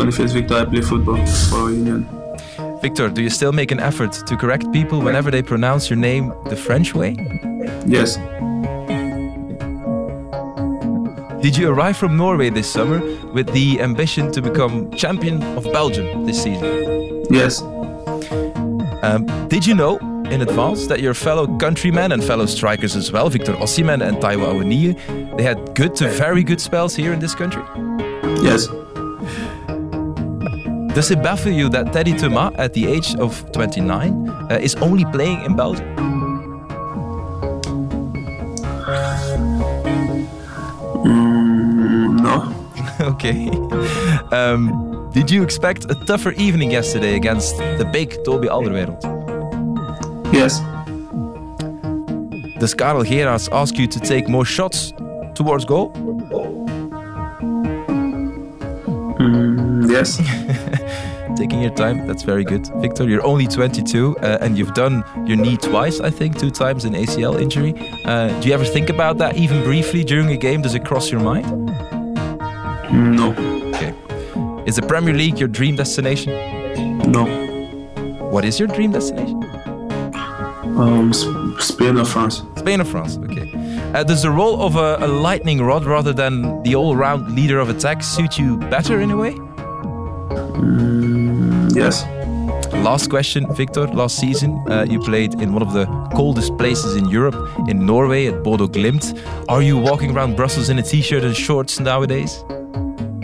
25th Victor, I play football for Union. Victor, do you still make an effort to correct people whenever they pronounce your name the French way? Yes. Did you arrive from Norway this summer with the ambition to become champion of Belgium this season? Yes. Um, did you know in advance that your fellow countrymen and fellow strikers as well, Victor Ossiman and Taiwo Awoniyi, they had good to very good spells here in this country? Yes. Does it baffle you that Teddy Thomas, at the age of 29, uh, is only playing in Belgium? Mm, no. okay. Um, did you expect a tougher evening yesterday against the big Toby Alderweireld? Yes. Does Karel Gerards ask you to take more shots towards goal? Mm, yes. Taking your time, that's very good. Victor, you're only 22 uh, and you've done your knee twice, I think, two times an ACL injury. Uh, do you ever think about that, even briefly during a game? Does it cross your mind? No. Okay. Is the Premier League your dream destination? No. What is your dream destination? Um, Spain or France? Spain or France? Okay. Uh, does the role of a, a lightning rod rather than the all-round leader of attack suit you better in a way? Mm, yes. Last question, Victor. Last season, uh, you played in one of the coldest places in Europe, in Norway, at Bodo Glimt. Are you walking around Brussels in a t-shirt and shorts nowadays?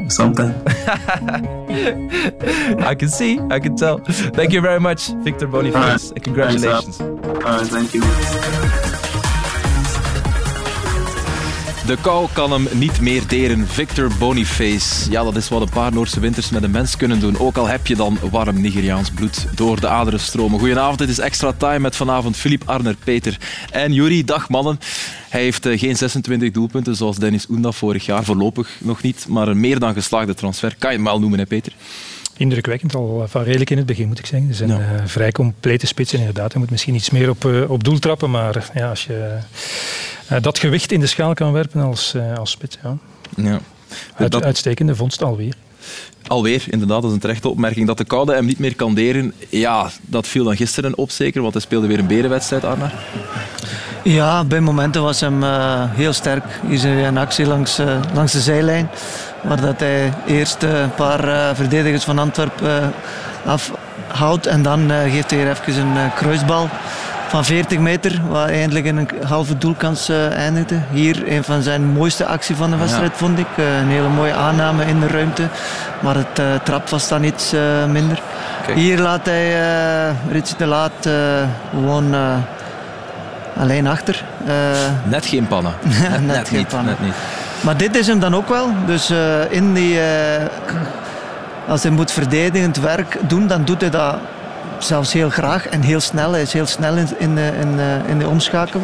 Sometimes. I can see, I can tell. Thank you very much, Victor Boniface. Alright. and Congratulations. Alright, thank you. De kou kan hem niet meer deren. Victor Boniface. Ja, dat is wat een paar Noorse winters met een mens kunnen doen. Ook al heb je dan warm Nigeriaans bloed door de aderen stromen. Goedenavond, dit is Extra Time met vanavond Filip Arner, Peter en Juri. Dag mannen. Hij heeft eh, geen 26 doelpunten zoals Dennis Oenda vorig jaar. Voorlopig nog niet, maar een meer dan geslaagde transfer. Kan je hem wel noemen, hè, Peter? Indrukwekkend, al van redelijk in het begin moet ik zeggen. Ze zijn Ja. eh, vrij complete spitsen inderdaad. Hij moet misschien iets meer op, eh, op doel trappen, maar ja, als je eh, dat gewicht in de schaal kan werpen als, eh, als spits, ja. Ja. Uit, Dat- Uitstekende vondst alweer. Alweer, inderdaad, dat is een terechte opmerking. Dat de koude hem niet meer kan deren, ja, dat viel dan gisteren op zeker, want hij speelde weer een berenwedstrijd, Arna. Ja, bij momenten was hem eh, heel sterk. Hier zie je een actie langs, eh, langs de zijlijn. Waar dat hij eerst eh, een paar eh, verdedigers van Antwerpen eh, afhoudt. En dan eh, geeft hij hier even een eh, kruisbal van 40 meter. Wat eindelijk in een halve doelkans eh, eindigde. Hier een van zijn mooiste acties van de wedstrijd vond ik. Eh, een hele mooie aanname in de ruimte. Maar het uh, trap was dan iets eh, minder. Kijk. Hier laat hij Rits de Laat eh, gewoon eh, alleen achter. Eh, Net geen pannen. net geen niet, pannen. Net niet. Maar dit is hem dan ook wel. Dus eh, in die, eh, als hij moet verdedigend werk doen, dan doet hij dat zelfs heel graag en heel snel. Hij is heel snel in, in, de, in, de, in de omschakel.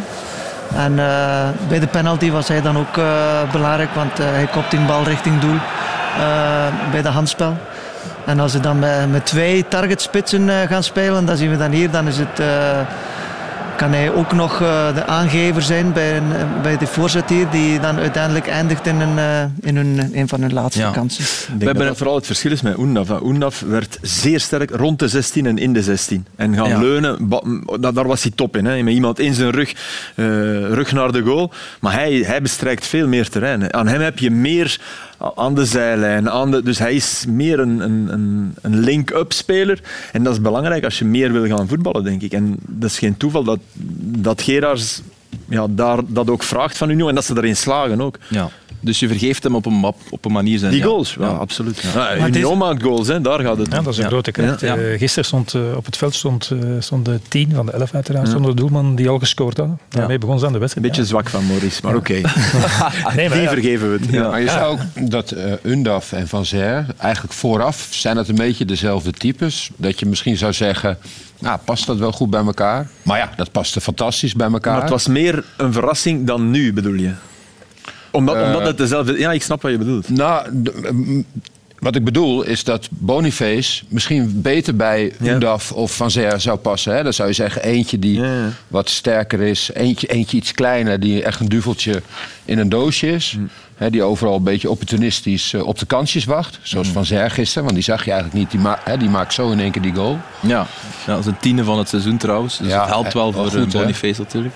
En uh, bij de penalty was hij dan ook uh, belangrijk, want uh, hij kopt in bal richting doel bij de handspel. En als ze dan met, met twee targetspitsen gaan spelen, dan zien we dan hier, dan is het kan hij ook nog uh, de aangever zijn bij, een, bij de voorzet hier, die dan uiteindelijk eindigt in een, uh, in een, een van hun laatste Ja. kansen. We hebben dat vooral het verschil is met Oendaf. Oendaf werd zeer sterk rond de 16 en in de 16. En gaan Ja. leunen, daar was hij top in. Hè. Met iemand in zijn rug, eh, rug naar de goal. Maar hij, hij bestrijkt veel meer terrein. Aan hem heb je meer aan de zijlijn. Aan de, dus hij is meer een, een, een, een link-up speler. En dat is belangrijk als je meer wil gaan voetballen, denk ik. En dat is geen toeval dat, dat Gerards ja, daar, dat ook vraagt van Union en dat ze erin slagen ook. Ja. Dus je vergeeft hem op een, map, op een manier zijn. Die ja. goals, ja, Ja. absoluut. Ja. Maar Union het is- maakt goals, hè. daar gaat het Ja, dat is een Ja. grote kracht. Ja. Eh, gisteren stond eh, op het veld stond, eh, stond de 10 van de 11 uiteraard, stond de doelman die al gescoord hadden. Daarmee begon ze aan de Een wedstrijd. beetje zwak van Maurice, maar oké. Nee, maar Die ja, vergeven we het. Ja. Maar je zou ook dat eh Undaf en Van Zer, eigenlijk vooraf zijn het een beetje dezelfde types. Dat je misschien zou zeggen, nou, past dat wel goed bij elkaar? Maar ja, dat paste fantastisch bij elkaar. Maar het was meer een verrassing dan nu, bedoel je? Omdat, Eh, omdat het dezelfde... Ja, ik snap wat je bedoelt. Nou, wat ik bedoel is dat Boniface misschien beter bij Ja. Undaf of Van Zer zou passen. Hè? Dan zou je zeggen eentje die Ja, ja. wat sterker is. Eentje, eentje iets kleiner die echt een duveltje in een doosje is. Hm. Hè, die overal een beetje opportunistisch eh, op de kansjes wacht. Zoals Hm. Van Zer gisteren, want die zag je eigenlijk niet. Die, ma- hè, die maakt zo in één keer die goal. Ja. ja, dat is een tiende van het seizoen trouwens. Dus het helpt wel voor goed, eh, hè? Boniface natuurlijk.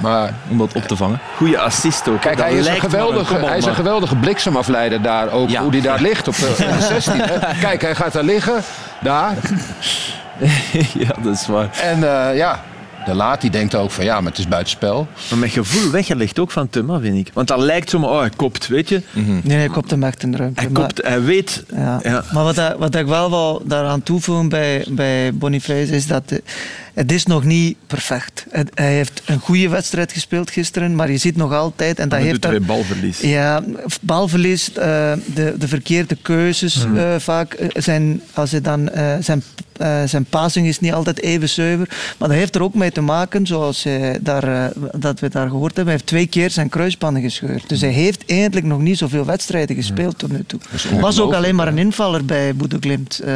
Maar Om dat op te vangen. Goeie assist ook. Kijk, hij is, een geweldige, hij is een geweldige bliksemafleider daar ook. Ja. Hoe die daar ligt op de, in de 16. Hè. Kijk, hij gaat daar liggen. Daar. ja, dat is waar. En eh, ja, de laat die denkt ook van ja, maar het is buitenspel. Maar met gevoel weggelegd ook van Thuma, vind ik. Want dat lijkt zo maar, oh, hij kopt, weet je. Nee, nee, hij kopt hem echt in de ruimte. Hij Maar- kopt, hij weet... Ja. Ja. Maar wat, ik- wat ik wel wil daaraan toevoegen bij, bij Boniface is dat eh, het is nog niet perfect. Het- hij heeft een goede wedstrijd gespeeld gisteren, maar je ziet nog altijd... En dat heeft balverlies. Ja, balverlies, eh, de, de verkeerde keuzes Mhm. eh, vaak. eh, Zijn, als hij dan, eh, zijn, zijn passing is niet altijd even zuiver. Maar dat heeft er ook mee te maken, zoals daar, dat we daar gehoord hebben. Hij heeft twee keer zijn kruisbanden gescheurd. Dus hij heeft eigenlijk nog niet zoveel wedstrijden gespeeld tot nu toe. Was ook alleen maar een invaller bij Boede Glimt, eh,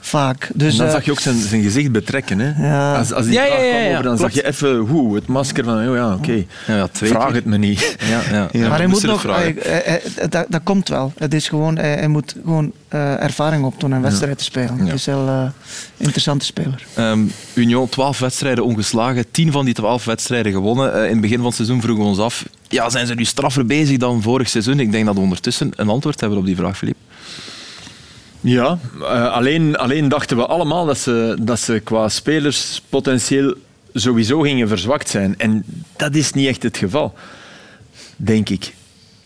vaak. Dus, En dan zag je ook zijn, zijn gezicht betrekken. Hè? Ja. Als, als die Ja, ja, vraag ja, kwam over, dan klopt. zag je even hoe, het masker van, oh ja, oké, Ja, ja, twee vraag keer. het me niet. Ja, ja. ja. maar hij moet het nog, vragen. hij- dat, dat komt wel. Het is gewoon, hij, hij moet gewoon eh, ervaring opdoen en wedstrijden te spelen. Ja. Hij is wel een uh, interessante speler. Ehm, Union, 12 wedstrijden ongeslagen, 10 van die 12 wedstrijden gewonnen. Eh, in het begin van het seizoen vroegen we ons af, ja, zijn ze nu straffer bezig dan vorig seizoen? Ik denk dat we ondertussen een antwoord hebben op die vraag, Filip. Ja, eh, alleen, alleen dachten we allemaal dat ze, dat ze qua spelers potentieel sowieso gingen verzwakt zijn. En dat is niet echt het geval, denk ik.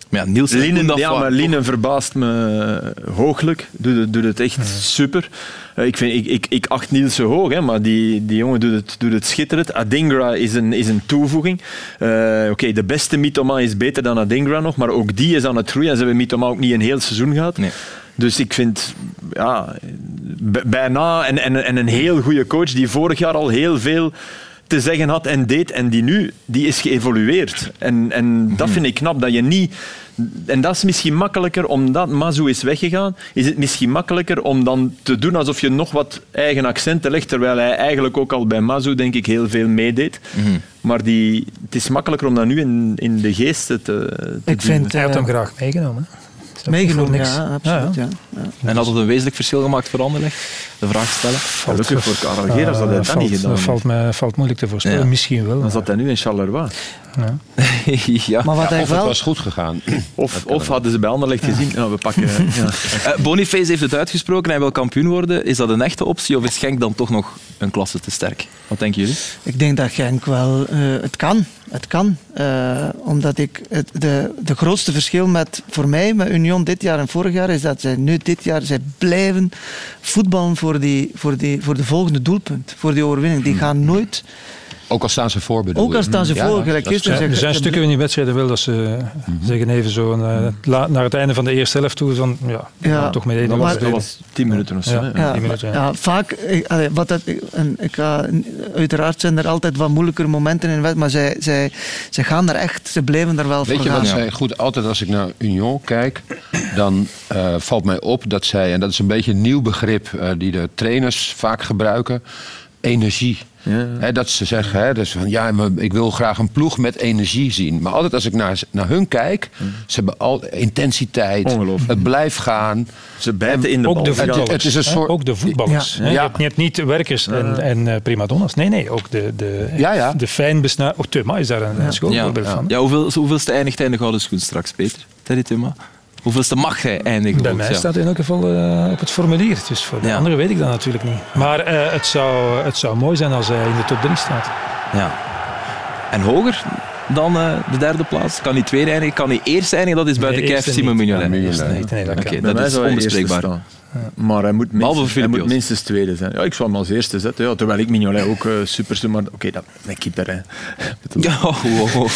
Maar ja, Niels en Linen, Koendaf ja, maar verbaast me hooglijk. Doet het, doet het echt super. Eh, Ik, vind, ik, ik, ik acht Niels zo hoog, hè, maar die, die jongen doet het, doet het schitterend. Adingra is een, is een toevoeging. Eh, Oké, de beste Mitoma is beter dan Adingra nog, maar ook die is aan het groeien. En ze hebben Mitoma ook niet een heel seizoen gehad. Nee. Dus ik vind ja, bijna en, en, en een heel goede coach die vorig jaar al heel veel te zeggen had en deed. En die nu, die is geëvolueerd. En, en dat vind ik knap, dat je niet... En dat is misschien makkelijker, omdat Mazu is weggegaan, is het misschien makkelijker om dan te doen alsof je nog wat eigen accenten legt, terwijl hij eigenlijk ook al bij Mazu, denk ik, heel veel meedeed. Maar die, het is makkelijker om dat nu in, in de geest te, te Ik doen. vind, Hij had eh, hem graag meegenomen. hè. Meegenomen, ja, absoluut. Ja, Ja. En had het een wezenlijk verschil gemaakt voor Anderlecht? De vraag stellen. Gelukkig voor Karel Gerards dat hij dat valt, niet gedaan heeft. valt, mij, valt moeilijk te voorspellen. Ja. Misschien wel. Dan zat hij nu in Charleroi. ja. ja. Maar wat Ja, hij of het was goed gegaan. Of, of hadden ze bij Anderlecht gezien, ja, we pakken... Ja. Eh, Boniface heeft het uitgesproken, hij wil kampioen worden. Is dat een echte optie of is Genk dan toch nog een klasse te sterk? Wat denken jullie? Ik denk dat Genk wel... eh, het kan. Het kan. Eh, omdat ik... Het, de, de grootste verschil met, voor mij met Union dit jaar en vorig jaar is dat zij nu dit jaar... Zij blijven voetballen voor, die, voor, die, voor de volgende doelpunt. Voor die overwinning. Die gaan nooit... Ook al staan ze voor, bedoel Ook al staan ze Ja, voor, gelijk dat is- gisteren Ja, er zijn stukken in die wedstrijden wel dat ze zeggen even zo eh, la- naar het einde van de eerste helft toe van ja, toch met één Dat was, tien minuten of zo. Ja. hè. Ja, die minuten, maar- ja. ja, vaak, ik, allee, wat dat, en ik ga, uiteraard zijn er altijd wat moeilijkere momenten in de wedstrijd, maar zij, zij, zij gaan er echt, ze blijven er wel Weet voor je gaan. wat zij goed, altijd als ik naar Union kijk, dan eh, valt mij op dat zij, en dat is een beetje een nieuw begrip eh, die de trainers vaak gebruiken, energie. Hè, dat ze zeggen, hè, dus van, ja, maar ik wil graag een ploeg met energie zien. Maar altijd als ik naar, naar hun kijk, ze hebben al intensiteit, het blijft gaan. Ze bijten in de ook bal. de Het- voetballers. het is een soort- Ook de voetballers. Ja. hè. Je, Ja. hebt, je hebt niet werkers en, en eh, primadonnas. Nee, nee. Ook de, de, Ja, ja. de fijn. Ook Thuma is daar een, schoolvoorbeeld ja. van. ja hoeveel, hoeveelste eindigt hij in de gouden schoen straks, Peter? Teddy Thuma? Hoeveelste mag hij eindigen? Bij mij staat hij in elk geval eh, op het formulier. Dus voor de Ja. anderen weet ik dat natuurlijk niet. Maar eh, het, zou, het zou mooi zijn als hij in de top 3 staat. Ja. En hoger? dan eh, de derde plaats? Kan hij tweede eindigen? Kan hij eerste eindigen? Dat is buiten Nee, kijf Simon. Mignolet. Ja. Nee, nee, dat dat is onbespreekbaar. Maar hij moet minstens, hij moet minstens tweede zijn. Ja, ik zou hem als eerste zetten. Ja, terwijl ik Mignolet ook eh, super. Maar oké, dat een keeper. Hè. Ja, oh, oh, oh.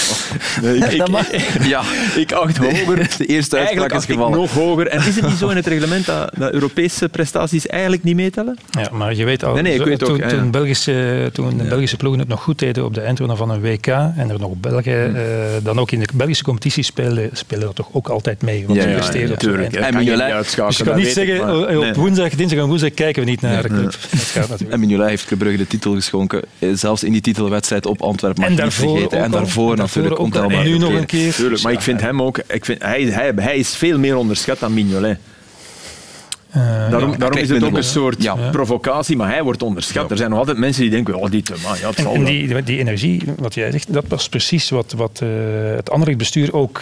Nee, ik, Dat mag. ja. ik acht hoger. de eerste uitspraak is ik gevallen. nog hoger. En is het niet zo in het reglement dat, dat Europese prestaties eigenlijk niet meetellen? Ja, maar je weet al, Nee, ik weet toen, ook, ja, ja. toen, Belgische, toen de Belgische ploegen het nog goed deden op de eindronde van een WK en er nog Belgen Hm. eh, dan ook in de Belgische competitie speelden, speelden dat toch ook altijd mee. Want Ja, ze ja, presteren ja, op zo'n tuurlijk. eind. Dat En kan je Mignolet- Dus je dat kan niet ik, zeggen, maar- op woensdag, dinsdag en woensdag kijken we niet naar de club. Dat gaat natuurlijk. En Mignolet heeft Club Brugge de titel geschonken. eh, Zelfs in die titelwedstrijd op Antwerpen. mag En niet daarvoor vergeten. En daarvoor En natuurlijk. daarvoor ook al. ontelbare En nu nog een keer. Tuurlijk, maar ik vind hem ook... Ik vind, hij, hij, hij is veel meer onderschat dan Mignolet. Eh, Daarom, is het ook een soort Ja. provocatie, maar hij wordt onderschat. Er zijn nog altijd mensen die denken, oh, die te man, ja, het En, zal en die, die energie, wat jij zegt, dat was precies wat, wat eh, het andere bestuur ook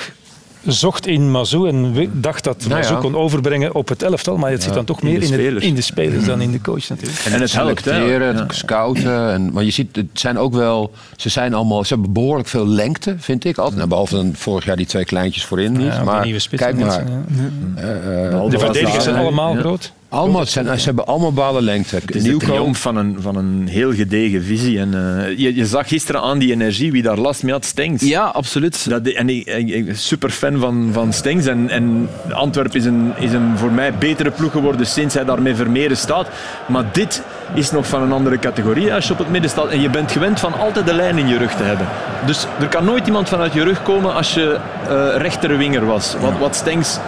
zocht in Mazou en dacht dat Nou Mazou ja. kon overbrengen op het elftal, maar het zit dan toch in meer de in, de, spelers. in de spelers dan in de coach natuurlijk. En het helpt, Ja. het scouten. En, maar je ziet, het zijn ook wel, ze zijn allemaal, ze hebben behoorlijk veel lengte, vind ik altijd. Nou, behalve dan vorig jaar die twee kleintjes voorin niet. Maar kijk maar, eh, eh, De verdedigers zijn allemaal Ja. groot. Allemaal, ze hebben allemaal balenlengte. Het is de triomf van een, van een heel gedegen visie. En, eh, je, je zag gisteren aan die energie wie daar last mee had, Stengs. Ja, absoluut. Dat, en ik, super fan van, van Stengs. En, en Antwerpen is een, is een voor mij betere ploeg geworden sinds hij daar met Vermeeren staat. Maar dit is nog van een andere categorie als je op het midden staat. En je bent gewend van altijd de lijn in je rug te hebben. Dus er kan nooit iemand vanuit je rug komen als je eh rechtere winger was. Wat, wat Stengs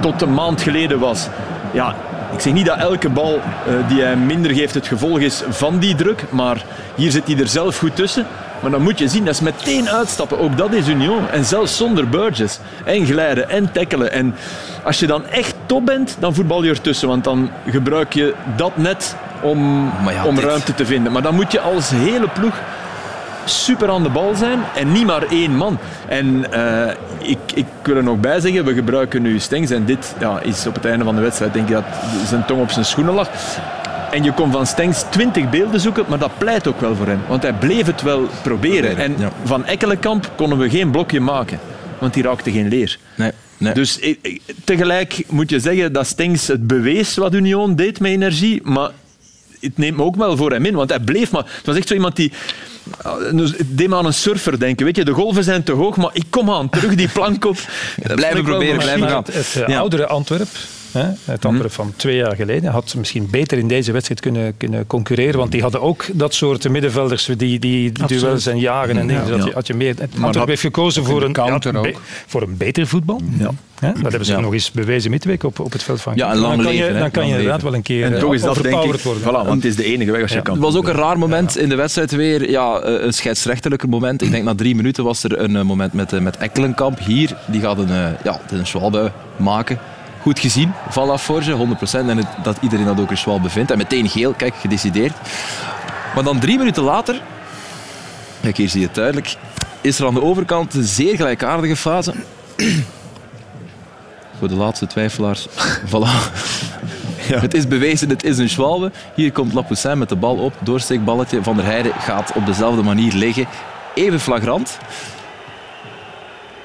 tot een maand geleden was. Ja, ik zeg niet dat elke bal eh, die hij minder geeft het gevolg is van die druk. Maar hier zit hij er zelf goed tussen. Maar dan moet je zien, dat is meteen uitstappen. Ook dat is Union. En zelfs zonder Burgess. En glijden en tackelen. En als je dan echt top bent, dan voetbal je ertussen. Want dan gebruik je dat net om, ja, om ruimte te vinden. Maar dan moet je als hele ploeg super aan de bal zijn en niet maar één man. En eh, ik, ik wil er nog bij zeggen, we gebruiken nu Stengs en dit ja, is op het einde van de wedstrijd denk ik dat zijn tong op zijn schoenen lag. En je kon van Stengs 20 beelden zoeken, maar dat pleit ook wel voor hem. Want hij bleef het wel proberen. En ja. van Ekkelenkamp konden we geen blokje maken, want die raakte geen leer. Nee, nee. Dus ik- ik- tegelijk moet je zeggen dat Stengs het bewees wat Union deed met energie, maar het neemt me ook wel voor hem in, want hij bleef maar... Het was echt zo iemand die... Dus het deed me aan een surfer denken. Weet je, de golven zijn te hoog, maar ik kom aan, terug die plank op. Blijven proberen, blijven gaan. Het, het, eh, Ja. oudere Antwerp, hè, het Antwerp van twee jaar geleden, had misschien beter in deze wedstrijd kunnen, kunnen concurreren. Want die hadden ook dat soort middenvelders die, die duels en jagen. En dingen. Dus had, je, had je meer, Antwerp dat- heeft gekozen voor een, counter ja, ook. be- voor een beter voetbal. Ja. Hè, dat hebben ze Ja. nog eens bewezen midweek op, op het veld van Ja, en lang Dan kan je, leven, dan kan je inderdaad leven. wel een keer En toch is dat denk ik... worden. Voilà, want het is de enige weg als je kan. Het was ook een raar moment in de wedstrijd weer. Ja, eh, een scheidsrechterlijke moment. Ik denk na drie minuten was er een eh, moment met, eh, met Ekkelenkamp. Hier, die gaat een, ja, een schwalbe maken. Goed gezien van Laforge, 100%. En het, dat iedereen dat ook een schwalbe vindt. En meteen geel, kijk, gedecideerd. Maar dan drie minuten later, kijk hier zie je het duidelijk, is er aan de overkant een zeer gelijkaardige fase. Voor de laatste twijfelaars. voilà. Het is bewezen, het is een Schwalbe. Hier komt Lapoussin met de bal op. Doorsteekballetje. Van der Heijden gaat op dezelfde manier liggen. Even flagrant.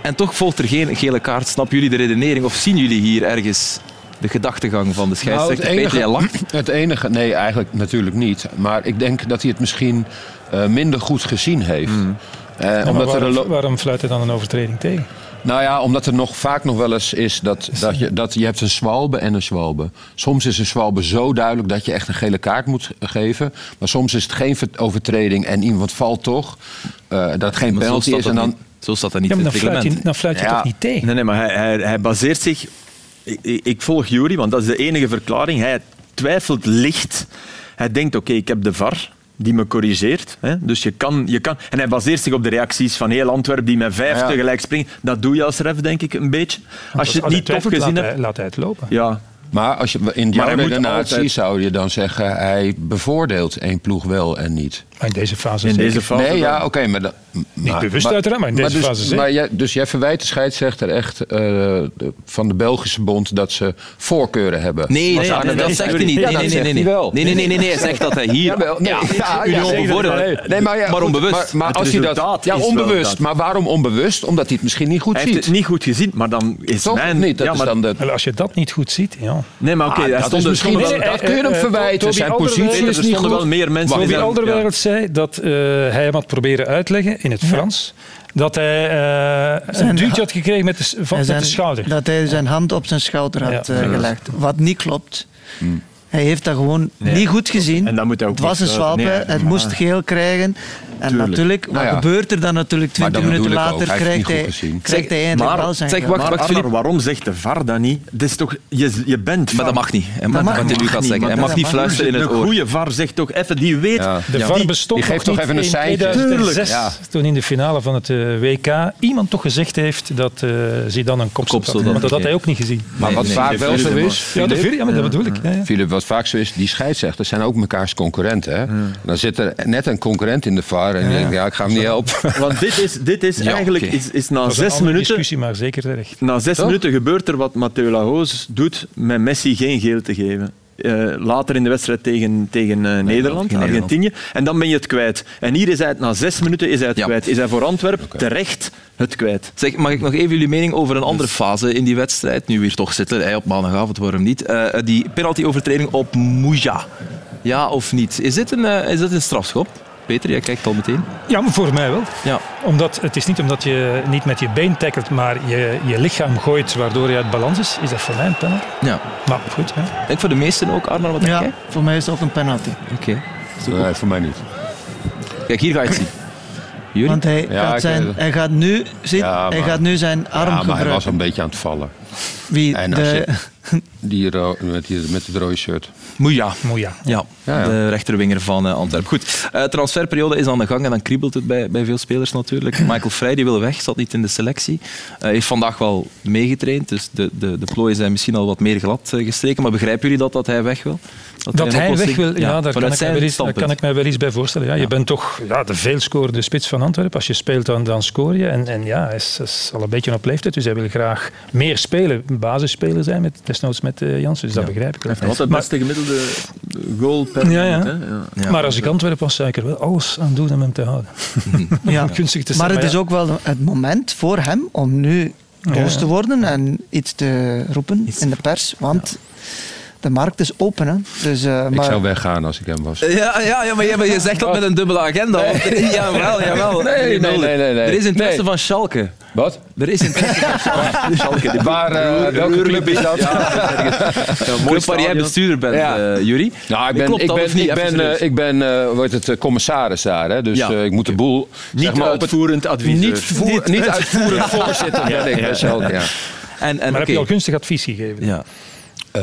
En toch volgt er geen gele kaart. Snappen jullie de redenering? Of zien jullie hier ergens de gedachtegang van de scheidsrechter? Nou, het lacht. Het enige, nee, eigenlijk natuurlijk niet. Maar ik denk dat hij het misschien eh, minder goed gezien heeft. Eh, Ja, maar omdat er een waarom, lo- waarom fluit hij dan een overtreding tegen? nou ja, omdat er nog vaak nog wel eens is dat, dat, je, dat je hebt een zwalbe en een zwalbe. Soms is een zwalbe zo duidelijk dat je echt een gele kaart moet geven. Maar soms is het geen ver- overtreding en iemand valt toch. eh, dat het geen penalty is. En dan, niet. Zo staat dat niet Ja, maar in dan het fluit hij, reglement. dan fluit Ja. toch niet tegen? Nee, nee, maar hij, hij, hij baseert zich... Ik, ik- volg Jury, want dat is de enige verklaring. Hij twijfelt licht. Hij denkt, oké, ik heb de VAR die me corrigeert. Hè? Dus je kan, je kan... En hij baseert zich op de reacties van heel Antwerpen die met vijf Ja. tegelijk springen. Dat doe je als ref, denk ik, een beetje. Als je het niet tof gezien hebt... Laat hij het lopen. Ja, maar als je, in Maar jouw moet redenatie altijd- zou je dan zeggen... hij bevoordeelt één ploeg wel en niet. In deze fase In zeker. deze fase. Nee, dan- ja, oké, maar, dat- maar... bewust uiteraard, maar in deze dus, fase zeker. maar jij, Dus jij verwijt de scheidsrechter echt eh, de- van de Belgische bond dat ze voorkeuren hebben? Nee, Als dat, zegt hij niet. Ja, Nee, dat nee, zegt nee, hij nee. wel. Nee, nee, nee, nee, nee. Hij zegt dat hij hier... Nee, ja, ja, bevoordeelt. Nee, maar, ja, Maar onbewust. Maar, maar als hij dat, ja, is onbewust. Maar waarom onbewust? Omdat hij het misschien niet goed Hij heeft ziet. het niet goed gezien, maar dan is Toch mijn... niet? Dat ja, is maar, dan de... Als je dat niet goed ziet, ja. Nee, maar oké, Ah, hij dat stond is er misschien stonden dat kun je hem eh, eh, verwijten. Zijn positie is er niet stonden goed. wel meer mensen zijn- Alderweireld zei dat eh, hij hem had proberen uitleggen in het Frans. Dat hij eh, een Zijn- duwtje had gekregen met de, van, met zijn- de schouder. Dat hij zijn hand op zijn schouder had Ja. eh, gelegd. Wat niet klopt. Hij heeft dat gewoon niet goed gezien. En dat moet hij ook het was een Nee, hè. het maar- moest geel krijgen. En Tuurlijk. natuurlijk, wat Nou ja. gebeurt er dan natuurlijk Maar 20 dat minuten later? Hij Krijgt hij, niet goed gezien. krijgt hij eindelijk wel maar, zijn zeg, wacht, Arnar, waarom zegt de VAR dat niet? Dat is toch, je, je bent Maar dat VAR. mag niet. Hij mag, niet. hij nu gaat zeggen. Hij maar mag niet fluisteren in het Een oor. goede VAR zegt toch even, die weet... Ja. De Ja, VAR die- bestond die geeft toch even een in seintje. 2006, Ja. toen in de finale van het eh, WK iemand toch gezegd heeft dat eh Zidane een kopstoot had. Maar dat had hij ook niet gezien. Maar wat nee, wel zo is... Ja, dat bedoel ik. Ja. Wat vaak zo is, die scheidsrechters zijn ook mekaars concurrenten. Hè? Dan zit er net een concurrent in de VAR en je denkt, ja, ik ga hem niet helpen. Want dit is, dit is Ja, eigenlijk is, is na Dat zes minuten... discussie, maar zeker terecht. Na zes Toch? minuten gebeurt er wat Matteo Lahoz doet met Messi geen geel te geven. Eh, later in de wedstrijd tegen, tegen eh, Nederland, Argentinië. En dan ben je het kwijt. En hier is hij het na zes minuten is hij het Ja. kwijt. Is hij voor Antwerpen terecht het kwijt. Zeg, mag ik nog even jullie mening over een andere fase in die wedstrijd? Nu weer toch zitten, hij op maandagavond, waarom niet? Eh, die penalty-overtreding op Mouja. Ja of niet? Is dit een, is dit een strafschop? Peter, jij kijkt al meteen. Ja, maar voor mij wel. Ja. Omdat, het is niet omdat je niet met je been tackelt, maar je, je lichaam gooit waardoor je uit balans is. Is dat voor mij een penalty? ja. Maar goed, hè. Ik denk voor de meesten ook, Arnar, wat denk Ja, jij? voor mij is het ook een penalty. Oké. Nee, voor mij niet. Kijk, hier ga je het zien. Jullie? Want hij, Ja, gaat, ik zijn, weet het. hij, gaat, nu, zit, Ja, hij gaat nu zijn arm Ja, maar hij was gebruiken. een beetje aan het vallen. Wie, En als de, Die met, die, met het rode shirt. Moeja. Moeja. Ja, Ja, ja. de rechterwinger van eh, Antwerpen. Goed, eh, transferperiode is aan de gang en dan kriebelt het bij, bij veel spelers natuurlijk. Michael Vrij die wil weg, zat niet in de selectie. Hij heeft vandaag wel meegetraind, dus de, de, de plooien zijn misschien al wat meer glad gestreken. Maar begrijpen jullie dat, dat hij weg wil? Dat hij weg wil, ja, daar, kan ik, mij wel iets, daar standpunt. kan ik mij wel iets bij voorstellen. Ja, Je bent toch ja, de veelscorende spits van Antwerpen. Als je speelt, dan, dan scoor je. En, en ja, hij is, is al een beetje op leeftijd, dus hij wil graag meer spelen. Basisspeler zijn, met, desnoods met eh Jansen. Dus dat begrijp ik wel. Altijd Maar- het beste gemiddelde goal per Ja, ja. minuut. Hè? Ja. Ja. maar als ik Antwerpen was, zou ik er wel alles aan doen om hem te houden. ja. Gunstig te Maar zijn, het is ja. ook wel het moment voor hem om nu boos ja. te worden en iets te roepen in de pers. Want de markt is open. Hè. Dus, eh, Ik maar, zou weggaan als ik hem was. Ja, ja, ja, maar je, maar je zegt dat met een dubbele agenda. er- jawel, jawel. Nee, nee, nee, nee, nee. Er is interesse Nee. van Schalke. Wat? Er is interesse van Schalke. Schalke de Waar, eh, welke club is dat? club waar jij bestuurder bent, Ja. eh Jury. Nou, ik ben, Klopt ik ben, ik ben, eh, ik ben eh, wordt het, commissaris daar. Hè? Dus Ja. eh, ik moet de boel... Niet zeg maar, op het- uitvoerend adviseur. Niet, voer- niet uitvoerend voorzitter ben ik bij Schalke, ja. En, en, Maar heb je al gunstig advies gegeven? Ja. Eh,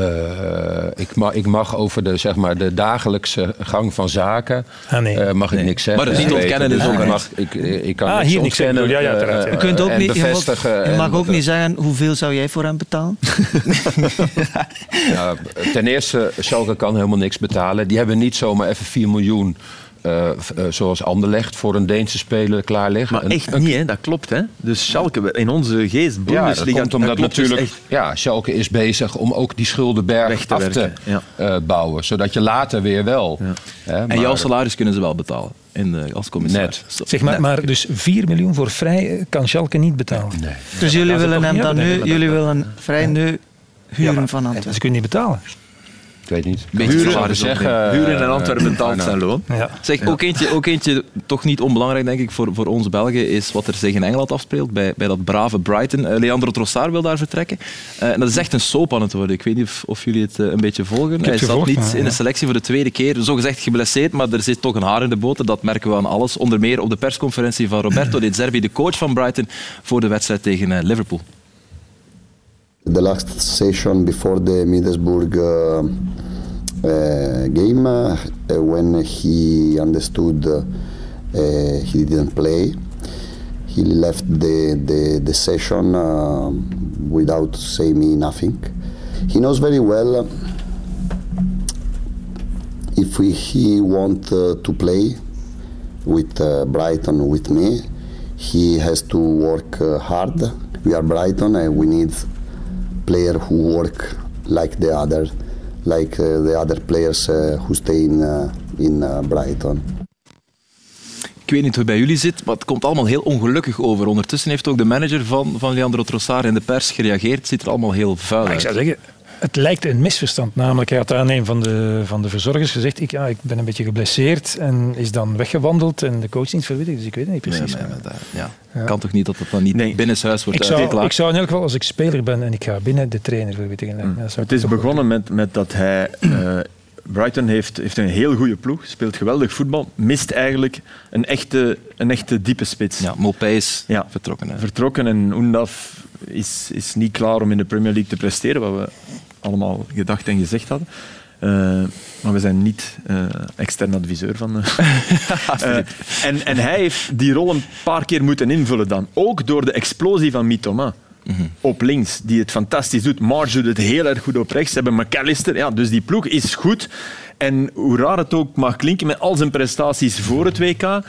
ik, mag, ik mag over de, zeg maar, de dagelijkse gang van zaken Ah, nee. eh, mag ik niks zeggen. Maar het niet ontkennen is Dus ook ik niet. mag, ik, ik kan Ah, niks hier niks Ja, ja, eh, uiteraard, ja. eh, je kunt ook niet, je mag, bevestigen. je mag ook dat- niet zeggen hoeveel zou jij voor hem betalen. Ja, ten eerste, Schalke kan helemaal niks betalen. Die hebben niet zomaar even 4 miljoen, eh, eh, zoals Anderlecht, voor een Deense speler klaar liggen. Maar Een- echt een- niet, hè? dat klopt. Hè? Dus Schalke, in onze geest, Ja, Bundesliga, dat komt omdat klopt dus natuurlijk... echt. ja, Schalke is bezig om ook die schuldenberg te af te ja. eh, bouwen. Zodat je later weer wel... Hè, En jouw salaris kunnen ze wel betalen in de, als commissaris. Net. Zeg maar, Net. maar dus 4 miljoen voor vrij kan Schalke niet betalen. Nee. Dus jullie willen hem dan nu, jullie willen vrij nu huren van En Antwerpen. Ze kunnen niet betalen. Ik weet niet. Beetje Huren, zeggen. Huren in Antwerpen betaalt nou, zijn loon. Ja. Zeg, ook, eentje, ook eentje, toch niet onbelangrijk denk ik voor, voor ons Belgen, is wat er zich in Engeland afspeelt bij, bij dat brave Brighton. Eh, Leandro Trossard wil daar vertrekken. Eh, en dat is echt een soap aan het worden. Ik weet niet of, of jullie het eh, een beetje volgen. Hij zat niet maar, in de ja. selectie voor de tweede keer. Zogezegd geblesseerd, maar er zit toch een haar in de boter. Dat merken we aan alles. Onder meer op de persconferentie van Roberto De Zerbi, de coach van Brighton, voor de wedstrijd tegen Liverpool. The last session before the Middlesbrough uh, uh, game, uh, when he understood uh, he didn't play, he left the, the, the session without saying me nothing. He knows very well if we, he want uh, to play, with uh, Brighton with me. He has to work uh, hard. We are Brighton and we need player who work like the other, like uh, the other players uh, who stay in uh, in uh, Brighton. Ik weet niet hoe het bij jullie zit, maar het komt allemaal heel ongelukkig over. Ondertussen heeft ook de manager van, van Leandro Trossard in de pers gereageerd. Het ziet er allemaal heel vuil Maar ik uit. zou zeggen, het lijkt een misverstand. Namelijk, hij had aan een van de, van de verzorgers gezegd, ik, ja, ik ben een beetje geblesseerd en is dan weggewandeld en de coach niet verwittigd. Dus ik weet het niet precies. Nee, maar dat- ja. Ja. Kan toch niet dat dat dan niet Nee. binnenshuis wordt ik, zou, uitgeklaagd? ik zou in elk geval, als ik speler ben en ik ga binnen, de trainer verwittigen. Zou Het is begonnen met, met dat hij... eh, Brighton heeft, heeft een heel goede ploeg, speelt geweldig voetbal, mist eigenlijk een echte, een echte diepe spits. Ja, Mopé is Ja. vertrokken. Hè. Vertrokken en Oendaf is, is niet klaar om in de Premier League te presteren, wat we allemaal gedacht en gezegd hadden. Eh, maar we zijn niet eh, extern adviseur van. eh. En, en hij heeft die rol een paar keer moeten invullen dan. Ook door de explosie van Mitoma. Op links, die het fantastisch doet. Marge doet het heel erg goed op rechts. Ze hebben McAllister. Ja, dus die ploeg is goed. En hoe raar het ook mag klinken, met al zijn prestaties voor het WK,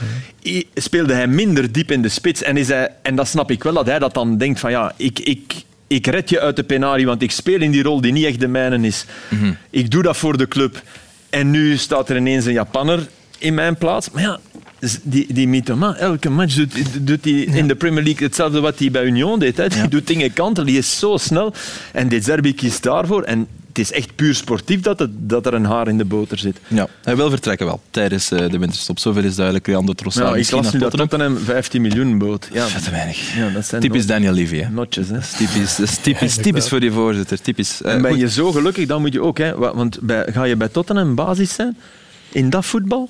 speelde hij minder diep in de spits. En, is hij, en dat snap ik wel, dat hij dat dan denkt van ja, ik, ik, ik red je uit de penarie, want ik speel in die rol die niet echt de mijne is. Ik doe dat voor de club. En nu staat er ineens een Japanner in mijn plaats. Maar ja, die, die Mitoma, elke match doet, doet hij in de Premier League hetzelfde wat hij bij Union deed. Hè. Die doet dingen kanten, die is zo snel. En De Zerbi kiest daarvoor. En het is echt puur sportief dat, het, dat er een haar in de boter zit. Ja, hij wil vertrekken wel tijdens eh, de winterstop. Zoveel is duidelijk. Leandro Trossard ik las nu dat Tottenham. Tottenham 15 miljoen bood. Ja, Veel te weinig. ja, dat zijn Typisch Daniel Levy. Hè. notjes. Hè. Typisch, dat is typisch, typisch voor die voorzitter. Typisch. Eh, En ben je zo gelukkig, dan moet je ook. Hè, wa- want bij, ga je bij Tottenham basis zijn in dat voetbal?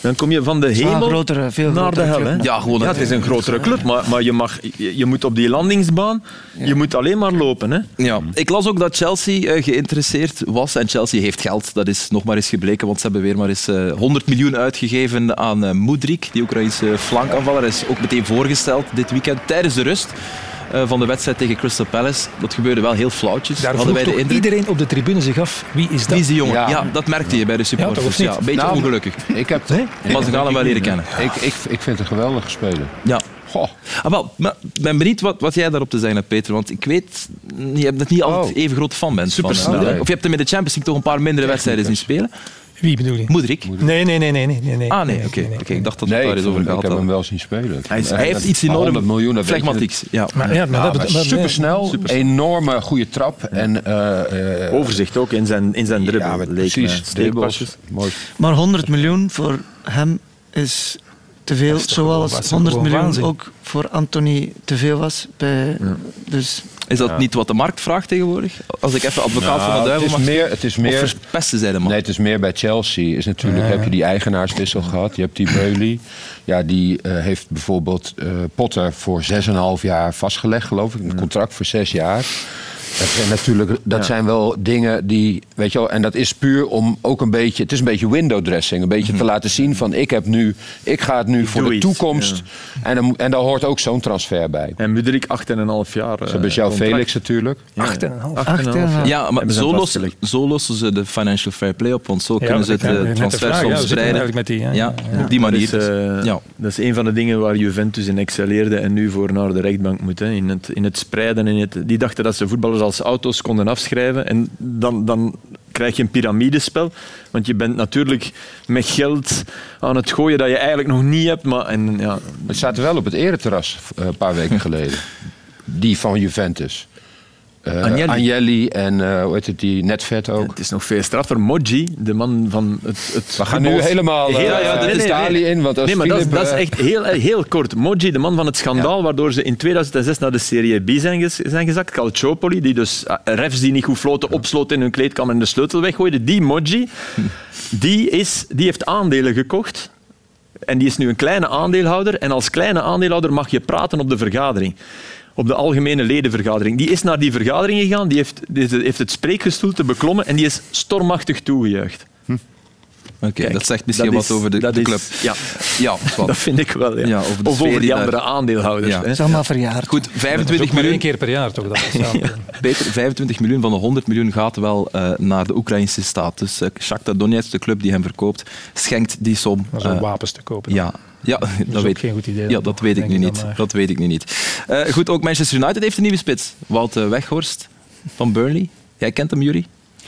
Dan kom je van de hemel grotere- veel naar de hel. Hè? Ja, gewoon ja, het is een grotere club, maar, maar je, mag, je, je moet op die landingsbaan, je moet alleen maar lopen. Hè? Ja, ik las ook dat Chelsea eh, geïnteresseerd was. En Chelsea heeft geld, dat is nog maar eens gebleken. Want ze hebben weer maar eens eh, 100 miljoen uitgegeven aan eh Mudrik, die Oekraïnse flankaanvaller. Hij is ook meteen voorgesteld dit weekend tijdens de rust eh, van de wedstrijd tegen Crystal Palace. Dat gebeurde wel heel flauwtjes, Daar hadden vroeg wij de toch indruk. iedereen op de tribune zich af, wie is dat? Wie is die jongen? Ja. Ja. dat merkte je bij de supporters. Ja, een beetje Nou, ongelukkig. Ik, heb, Maar ze gaan hem wel leren kennen. ik, ik, ik vind het een geweldige speler. Ja. Goh. Ah, wel, maar ik ben benieuwd wat, wat jij daarop te zeggen hebt, Peter. Want ik weet je hebt dat niet altijd Oh. even groot fan bent. van, Supersnel, eh? Of je hebt hem in de Champions League toch een paar mindere wedstrijden zien spelen. Wie bedoel je? Moedrik. Nee, nee, nee, nee, nee, nee, nee. Ah, nee, oké. nee, nee. Oké, ik dacht dat het ik, daar over ik gehad heb hem wel zien spelen. Hij is- Hij heeft iets enorm 100 miljoen, flegmatieks. Ja. Maar, ja, maar Ja, dat, maar maar- supersnel, Supersnel. enorme goede trap. En, eh, eh, Overzicht ook in zijn, in zijn dribbel. ja, precies. Mooi. Maar 100 miljoen voor hem is te veel, zoals dat is toch 100 gewoon miljoen waanzin. ook voor Anthony te veel was. Bij, Dus Is dat niet wat de markt vraagt tegenwoordig? Als ik even advocaat van de Nou, duivel het mag is meer, het is Of meer verpesten zij de man? Nee, het is meer bij Chelsea. Is natuurlijk, heb je die eigenaarswissel gehad. Je hebt die Bailey. Ja, die eh, heeft bijvoorbeeld eh, Potter voor 6,5 jaar vastgelegd, geloof ik. Een contract voor 6 jaar. Dat zijn natuurlijk, dat zijn wel dingen die, weet je wel, en dat is puur om ook een beetje, het is een beetje window dressing, een beetje te laten zien van ik heb nu, ik ga het nu voor de iets, toekomst. En, dan, en daar hoort ook zo'n transfer bij. En Mudrik 8,5 jaar. Ze hebben João Felix natuurlijk. Acht en een half. 8,5 jaar. Ja, maar zo, vastgelegd. zo lossen ze de financial fair play op, want zo Ja, kunnen ze dat- eh, de transfer vraag, ja, soms met die. Ja, Ja. op die Dat manier. is, eh, ja. dat is een van de dingen waar Juventus in excelleerde en nu voor naar de rechtbank moet. Hè. In, het, in het spreiden. In het, die dachten dat ze voetballers als auto's konden afschrijven. En dan, dan krijg je een piramidespel. Want je bent natuurlijk met geld aan het gooien dat je eigenlijk nog niet hebt. Maar, en, ja, Het zaten wel op het ereterras eh, een paar weken geleden. Die van Juventus. Agnelli. Agnelli en eh, hoe heet het, die Netvet ook. het is nog veel straffer. Moggi, de man van het, het We gaan nu helemaal Heel- ja, nee, nee, Italië nee. in. Want als Nee, maar dat, is- Philip, dat is echt heel, heel kort. Moggi, de man van het schandaal, waardoor ze in 2006 naar de Serie B zijn, gez- zijn gezakt. Calciopoli, die dus refs die niet goed floten, opsloot in hun kleedkamer en de sleutel weggooide. Die Moggi, die, is, die heeft aandelen gekocht. En die is nu een kleine aandeelhouder. En als kleine aandeelhouder mag je praten op de vergadering. Op de algemene ledenvergadering. Die is naar die vergadering gegaan, die heeft, die heeft het spreekgestoelte beklommen en die is stormachtig toegejuicht. Oké, Kijk, dat zegt misschien dat is- wat over de, dat de is- club. Ja, Ja, dat vind ik wel. Ja. Ja, over de of over die daar- andere aandeelhouders. Ja. hè. het is allemaal verjaard. Goed, Dat is 25 ook maar één miljoen. keer per jaar toch? Dat. Peter, 25 miljoen van de 100 miljoen gaat wel eh, naar de Oekraïnse staat. Dus uh, Shakhtar Donetsk, de club die hem verkoopt, schenkt die som. Dat is om eh, wapens te kopen. ja, Ja, dat, weet, geen goed idee ja, dat nog, weet ik nu niet. Dat weet ik nu niet. Eh, goed, ook Manchester United heeft een nieuwe spits. Wout eh, Weghorst van Burnley. Jij kent hem, Jury?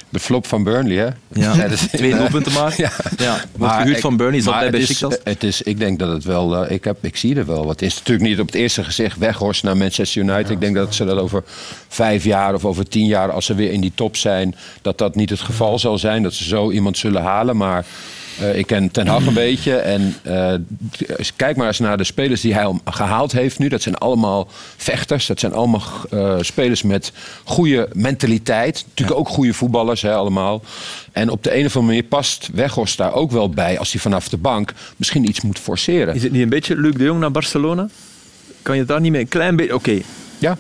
De flop van Burnley, hè? Ja, dat is- twee doelpunten maar. Ja. Ja, wordt gehuurd van Burnley, zat maar bij het is, Besiktas. het is, ik denk dat het wel, eh, ik, heb, ik zie er wel wat. Het is natuurlijk niet op het eerste gezicht weghorst naar Manchester United. ik denk dat ze dat over vijf jaar of over tien jaar, als ze weer in die top zijn, dat dat niet het geval zal zijn. Dat ze zo iemand zullen halen. Maar eh, ik ken Ten Hag een beetje. En eh, kijk maar eens naar de spelers die hij al gehaald heeft nu. Dat zijn allemaal vechters. Dat zijn allemaal eh, spelers met goede mentaliteit. Natuurlijk ook goede voetballers, hè, allemaal. En op de een of andere manier past Weghorst daar ook wel bij... als hij vanaf de bank misschien iets moet forceren. Is het niet een beetje Luc de Jong naar Barcelona? Kan je het daar niet mee een klein beetje... Oké, Ja,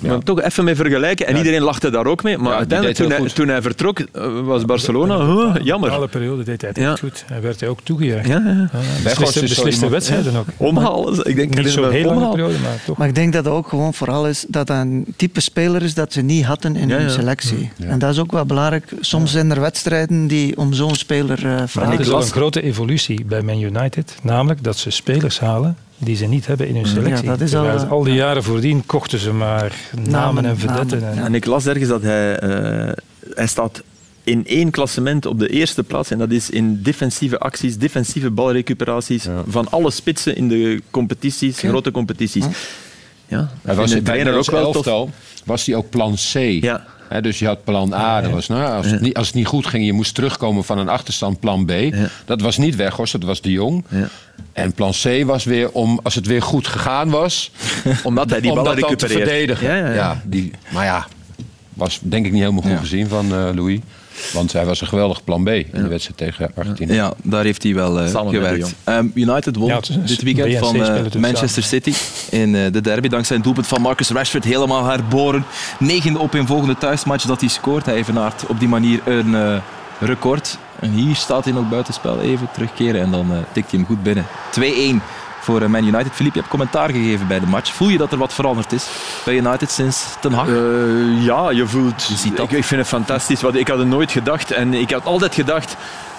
maar toch even mee vergelijken. En iedereen lachte daar ook mee. Maar uiteindelijk, toen hij, toen hij vertrok, eh, was Barcelona... huh, Alle jammer. periode deed hij het echt goed. Hij werd hij ook toegejuicht. Ja, ja. Besliste, besliste wedstrijden ook. Omhalen. Ik denk Niet dat zo'n lange omhalen. periode, maar toch. Maar ik denk dat het ook gewoon vooral is dat dat een type speler is dat ze niet hadden in Ja, hun ja. selectie. En dat is ook wel belangrijk. Soms zijn er wedstrijden die om zo'n speler eh Maar vragen. het is las- een grote evolutie bij Man United. Namelijk dat ze spelers halen die ze niet hebben in hun selectie. Ja, dat is al, eh, al die jaren voordien kochten ze maar namen, en vedetten. namen, en- En ik las ergens dat hij... eh, hij staat in één klassement op de eerste plaats. En dat is in defensieve acties, defensieve balrecuperaties van alle spitsen in de competities, grote competities. Ja, hij was in trainer ook wel tof. elftal. Was hij ook plan C? Ja. Dus je had plan A, dat was, nou, als, het niet, als het niet goed ging, je moest terugkomen van een achterstand, plan B. Dat was niet Weghorst, dat was de Jong. Ja. En plan C was weer om, als het weer goed gegaan was, Omdat hij die om ballen dat dan te verdedigen. Ja, die, maar ja, was denk ik niet helemaal goed gezien van eh, Louis. Want hij was een geweldig plan B in de wedstrijd tegen Argentinië. Ja, daar heeft hij wel eh, gewerkt. Ehm, United won Ja, het is- dit weekend van eh, toen Manchester City in eh, de derby. Dankzij een doelpunt van Marcus Rashford helemaal herboren. Negende op een volgende thuismatch dat hij scoort. Hij evenaart op die manier een eh, record. En hier staat hij nog buitenspel. Even terugkeren en dan tikt hij hem goed binnen. 2-1 voor eh, Man United. Philippe, je hebt commentaar gegeven bij de match. Voel je dat er wat veranderd is bij United sinds Ten Hag? Eh, ja, je voelt... Je ziet dat. Ik, ik vind het fantastisch. Want ik had het nooit gedacht. En ik had altijd gedacht...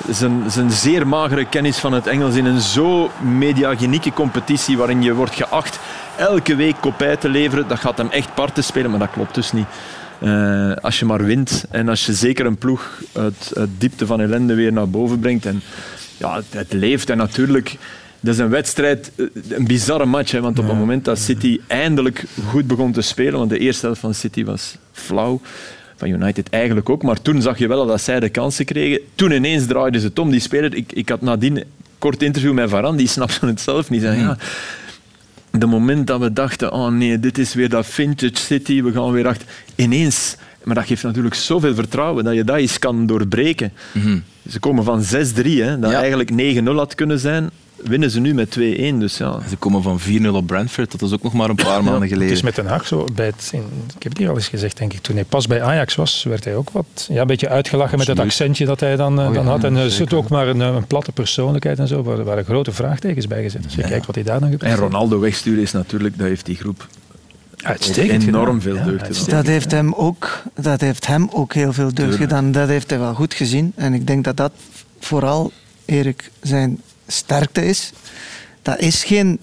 Zijn, zijn zeer magere kennis van het Engels in een zo mediagenieke competitie waarin je wordt geacht elke week kopij te leveren, dat gaat hem echt parten spelen, maar dat klopt dus niet. Eh, als je maar wint en als je zeker een ploeg uit, uit diepte van ellende weer naar boven brengt. En ja, het, het leeft en natuurlijk... Dat is een wedstrijd, eh, een bizarre match. Hè, want op het moment dat City eindelijk goed begon te spelen, want de eerste helft van City was flauw, van United eigenlijk ook, maar toen zag je wel dat zij de kansen kregen. Toen ineens draaiden ze het om, die speler. Ik, ik had nadien een kort interview met Varan, die snapte het zelf niet. Zei, ja, de moment dat we dachten, oh nee, dit is weer dat vintage City, we gaan weer achter. Ineens, maar dat geeft natuurlijk zoveel vertrouwen dat je dat eens kan doorbreken. Ze komen van 6-3, hè, dat Ja. eigenlijk 9-0 had kunnen zijn, winnen ze nu met 2-1. Dus ja. Ze komen van 4-0 op Brentford. Dat is ook nog maar een paar maanden Het geleden. is met Den Haag zo. Bij het, in, ik heb het hier al eens gezegd, denk ik. Toen hij pas bij Ajax was, werd hij ook wat ja, een beetje uitgelachen met het accentje dat hij dan, eh, dan had. En er zit ook maar een, eh, een platte persoonlijkheid en zo. Waar, er waren grote vraagtekens bij gezet. Als je kijkt wat hij daar dan En gepresteerd Ronaldo wegsturen is natuurlijk, dat heeft die groep Uitstekend enorm veel Ja, deugd gedaan. Dat heeft, hem ook, dat heeft hem ook heel veel deugd gedaan. Dat heeft hij wel goed gezien. En ik denk dat dat vooral Erik zijn sterkte is. Dat is geen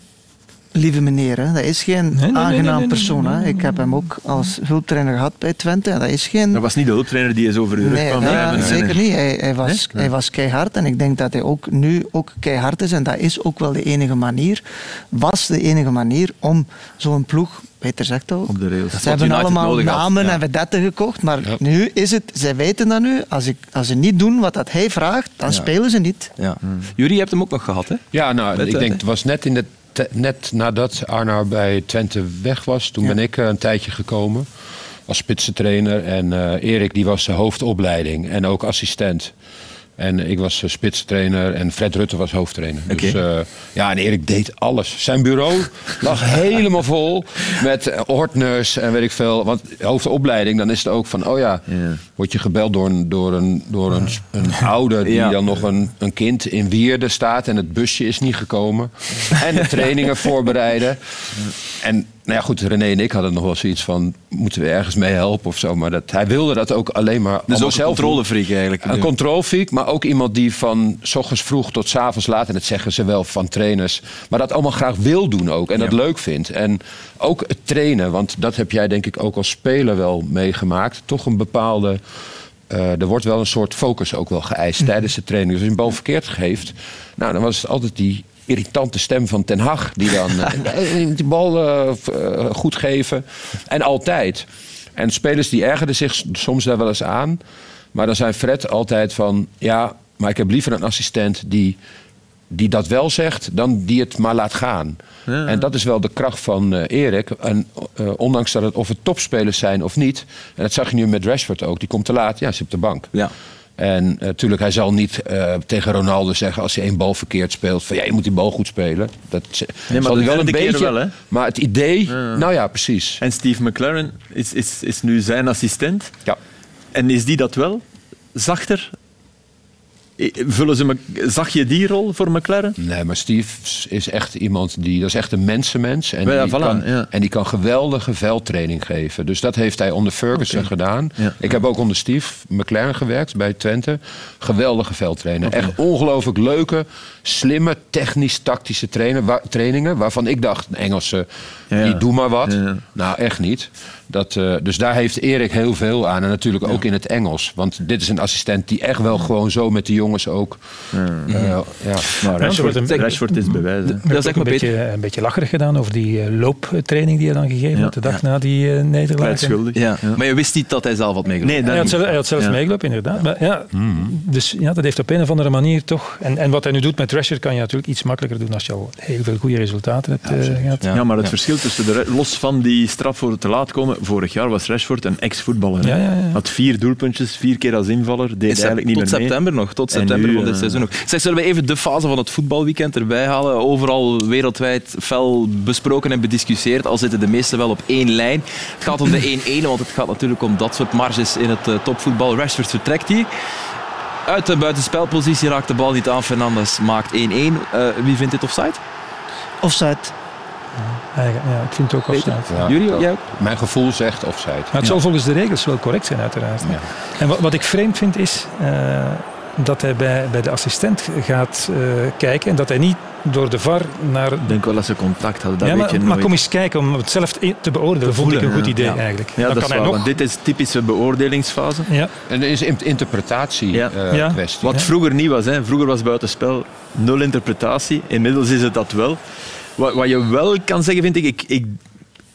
lieve meneer. Hè. Dat is geen nee, nee, aangenaam nee, nee, persoon. nee, hè. Ik heb hem ook als hulptrainer gehad bij Twente. En dat is geen... Dat was niet de hulptrainer die eens over je rug Nee, kwam nee, wrijven. zeker niet. Hij, hij, was, hij was keihard en ik denk dat hij ook nu ook keihard is. En dat is ook wel de enige manier, was de enige manier om zo'n ploeg, Peter zegt ook, Op de rails. ze hebben United allemaal had, namen ja. en vedetten gekocht, maar Ja. nu is het, zij weten dat nu, als, ik, als ze niet doen wat dat hij vraagt, dan spelen ze niet. Ja. Jury, je hebt hem ook nog gehad, hè? Ja, nou, Met, ik denk, het was net, in de te- net nadat Arnar bij Twente weg was. Toen ben ik eh, een tijdje gekomen als spitsentrainer. En eh, Erik die was de hoofdopleiding en ook assistent. En ik was uh, spitsentrainer en Fred Rutte was hoofdtrainer. Dus eh, ja, en Erik deed alles. Zijn bureau lag helemaal vol met eh, ordners en weet ik veel. Want hoofdopleiding, dan is het ook van, oh ja, word je gebeld door een, door een, door een, een ouder die Ja. dan nog een, een kind in Wierde staat en het busje is niet gekomen. En de trainingen voorbereiden. En Nou ja, goed, René en ik hadden nog wel zoiets van... moeten we ergens mee helpen of zo. Maar dat, hij wilde dat ook alleen maar Dus ook een controlefreak eigenlijk. Een controlfreak, maar ook iemand die van s ochtends vroeg tot s avonds laat... en dat zeggen ze wel van trainers... maar dat allemaal graag wil doen ook en dat leuk vindt. En ook het trainen, want dat heb jij denk ik ook als speler wel meegemaakt. Toch een bepaalde... eh, er wordt wel een soort focus ook wel geëist tijdens de training. Dus als je een bal verkeerd geeft, nou, dan was het altijd die irritante stem van Ten Hag... die dan eh, eh, die bal eh, v- eh, goed geven. En altijd. En spelers die ergerden zich soms daar wel eens aan... Maar dan zei Fred altijd van... ja, maar ik heb liever een assistent die, die dat wel zegt... dan die het maar laat gaan. En dat is wel de kracht van eh, Erik. En eh, ondanks dat het of het topspelers zijn of niet... en dat zag je nu met Rashford ook. Die komt te laat, ja, zit op de bank. Ja. En natuurlijk, hij zal niet eh, tegen Ronaldo zeggen... als hij één bal verkeerd speelt... van ja, je moet die bal goed spelen. Dat maar zal hij wel een beetje... wel, hè? Maar het idee, nou ja, precies. En Steve McLaren is, is, is nu zijn assistent. Ja. En is die dat wel? Zachter? Vullen ze, Mc- zag je die rol voor McLaren? Nee, maar Steve is echt iemand die... Dat is echt een mensenmens. En, Ja, die, voilà, kan, ja. en die kan geweldige veldtraining geven. Dus dat heeft hij onder Ferguson gedaan. Ja. Ik heb ook onder Steve McLaren gewerkt bij Twente. Geweldige veldtrainer. Echt ongelooflijk leuke, slimme, technisch-tactische wa- trainingen. Waarvan ik dacht, een Engelse, die doe maar wat. Nou, echt niet. Dat, eh, dus daar heeft Erik heel veel aan. En natuurlijk ook in het Engels. Want dit is een assistent die echt wel gewoon zo met de jongens ook... eh, ja. Rashford, wordt een- Rashford is bewijs. hè. Dat zeg is maar, een beetje, een beetje lacherig gedaan over die eh, looptraining die hij dan gegeven Ja. had de dag na die eh, nederlaag. Ja. Maar je wist niet dat hij zelf had meegelopen. Nee, dat Hij had, niet. zelf, hij had zelf Ja. meegelopen, inderdaad. Maar ja, Dus ja, dat heeft op een of andere manier toch... En, en wat hij nu doet met Rashford kan je natuurlijk iets makkelijker doen als je al heel veel goede resultaten hebt eh, gehad. Ja. Ja, maar het verschil tussen de, los van die straf voor het te laat komen, vorig jaar was Rashford een ex-voetballer. hè. Ja, ja, ja. Had vier doelpuntjes, vier keer als invaller, deed Is eigenlijk niet tot meer mee. september nog. Tot september nu, van dit eh, seizoen nog. Zeg, zullen we even de fase van het voetbalweekend erbij halen? Overal wereldwijd fel besproken en bediscussieerd. Al zitten de meesten wel op één lijn. Het gaat om de 1-1, want het gaat natuurlijk om dat soort marges in het eh, topvoetbal. Rashford vertrekt hier. Uit de buitenspelpositie raakt de bal niet aan. Fernandes maakt 1-1. Eh, wie vindt dit offside? Offside. Ja, ik vind het ook offside. Ja, Jullie? Jij ook? Mijn gevoel zegt offside. Maar het zal volgens de regels wel correct zijn, uiteraard. Ja. En wat, wat ik vreemd vind is eh, dat hij bij, bij de assistent gaat eh, kijken en dat hij niet door de VAR naar. Ik denk wel dat ze contact hadden, dat ja, weet maar, je maar kom eens kijken om het zelf te te beoordelen. vond ik een goed ja. idee Ja. eigenlijk. Ja, Dan dat kan is hij waar, nog. want dit is typische beoordelingsfase. Ja, En is een interpretatie Ja. eh, kwestie. Wat Ja. vroeger niet was. Hè. Vroeger was buitenspel nul interpretatie. Inmiddels is het dat wel. Wat, wat je wel kan zeggen, vind ik, ik, ik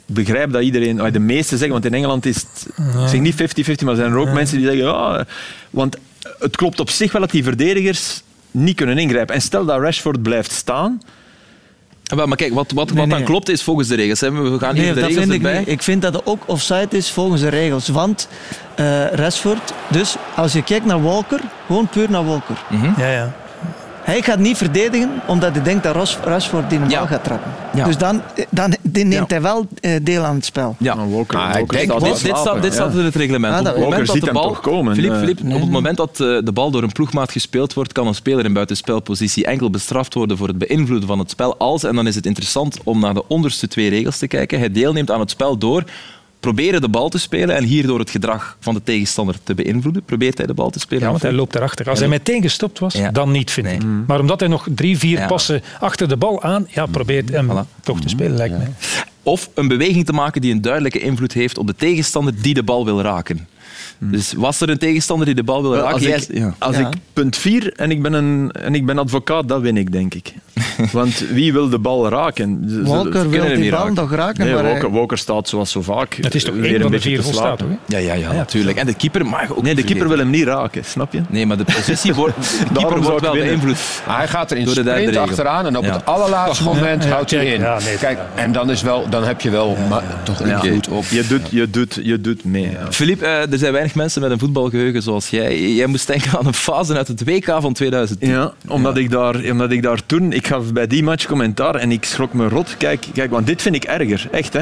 begrijp dat iedereen, de meesten zeggen, want in Engeland is het, ik zeg niet 50-50, maar zijn er ook mensen die zeggen, ja, want het klopt op zich wel dat die verdedigers niet kunnen ingrijpen. En stel dat Rashford blijft staan, Ah, Maar kijk, wat, wat, Nee, wat dan klopt is volgens de regels. Hè. We gaan Nee, even de regels vind ik erbij. Ik vind dat het ook offside is volgens de regels. Want eh Rashford, dus als je kijkt naar Walker, gewoon puur naar Walker. ja, ja. Hij gaat niet verdedigen omdat hij denkt dat Ras- Rashford die een Ja. bal gaat trappen. Ja. Dus dan, dan die neemt Ja. hij wel eh, deel aan het spel. Ja. dan Walker, denkt- staat Dit, dit, staat, dit staat in het reglement. Ah, op dat- het moment dat de bal, toch komen, eh. Op het moment dat eh, de bal door een ploegmaat gespeeld wordt, kan een speler in buitenspelpositie enkel bestraft worden voor het beïnvloeden van het spel als, en dan is het interessant om naar de onderste twee regels te kijken, hij deelneemt aan het spel door proberen de bal te spelen en hierdoor het gedrag van de tegenstander te beïnvloeden. Probeert hij de bal te spelen? Ja, want hij loopt daarachter. Als hij meteen gestopt was, Ja. dan niet, vind Nee. ik. Maar omdat hij nog drie, vier Ja. passen achter de bal aan, ja, probeert hem Voilà. toch te spelen, lijkt mij. Of een beweging te maken die een duidelijke invloed heeft op de tegenstander die de bal wil raken. Dus was er een tegenstander die de bal wil raken? Als, ik, ja. als ik punt 4 en ik ben, een, en ik ben advocaat, dat win ik, denk ik. Want wie wil de bal raken? Ze- Walker wil hem die bal raken. nog raken, Nee, maar Walker, hij- Walker staat zoals zo vaak Het is toch weer één een van de beetje vier te volstaat, slapen. toch? hè? Ja, ja, ja, natuurlijk. En de keeper mag ook Nee, de keeper wil hem niet raken, snap je? Nee, maar de positie wordt, de keeper wordt wel beïnvloed. Hij gaat er in Door de sprint achteraan en op Ja. het allerlaatste moment Ja, houdt hij in. ja, nee, Kijk, en dan, is wel, dan heb je wel maar, toch invloed op. Je doet, je doet, je doet mee. ja. Philippe, eh, er zijn weinig mensen met een voetbalgeheugen zoals jij. Jij moest denken aan een fase uit het WK van 2010. Ja, omdat, Ik daar, omdat ik daar toen... Ik gaf bij die match commentaar en ik schrok me rot. Kijk, kijk want dit vind ik erger. Echt, hè.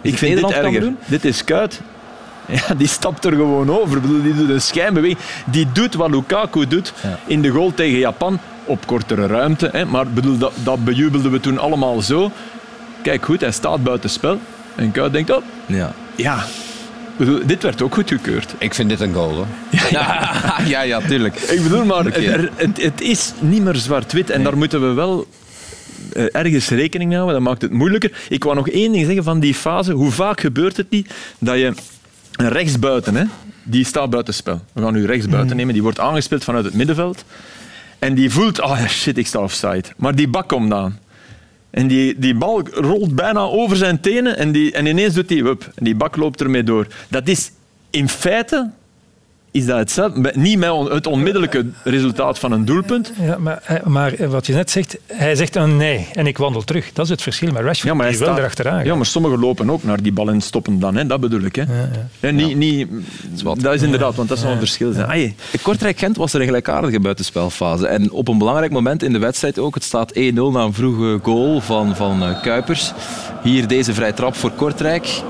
Ik vind dit erger. Dit is Kuit. Ja, die stapt er gewoon over. Ik bedoel, Die doet een schijnbeweging. Die doet wat Lukaku doet in de goal tegen Japan. Op kortere ruimte. Hè. Maar bedoel, dat, dat bejubelden we toen allemaal zo. Kijk goed, hij staat buiten spel. En Kuit denkt, oh, Ja. ja. Bedoel, dit werd ook goedgekeurd. Ik vind dit een goal, hoor. Ja, ja, ja, tuurlijk. Ik bedoel, maar er- het, het is niet meer zwart-wit. En daar moeten we wel eh, ergens rekening mee houden. Dat maakt het moeilijker. Ik wou nog één ding zeggen van die fase. Hoe vaak gebeurt het niet dat je een rechtsbuiten, hè, die staat buitenspel. We gaan nu rechtsbuiten nemen. Die wordt aangespeeld vanuit het middenveld. En die voelt, oh shit, ik sta offside. Maar die bak komt aan. En die, die bal rolt bijna over zijn tenen en, die, en ineens doet hij wup. En die bak loopt ermee door. Dat is in feite is dat hetzelfde. Niet met on- het onmiddellijke resultaat van een doelpunt. Ja, maar, hij- maar eh, wat je net zegt, hij zegt een nee en ik wandel terug. Dat is het verschil met Rashford, Ja, maar hij die staat- erachteraan gaat. Ja, maar sommigen lopen ook naar die bal en stoppen dan. Hè. Dat bedoel ik. Hè. Ja, niet, niet, wat. dat is inderdaad, want dat is een verschil. zijn. Kortrijk-Gent was er een gelijkaardige buitenspelfase. En op een belangrijk moment in de wedstrijd ook. Het staat 1-0 na een vroege goal van, van eh, Kuipers. Hier deze vrij trap voor Kortrijk.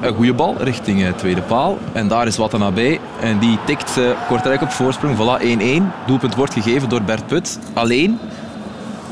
Een goede bal richting eh, tweede paal. En daar is Watanabe. En die tikt eh, Kortrijk op voorsprong. Voilà, 1-1. Doelpunt wordt gegeven door Bert Put. Alleen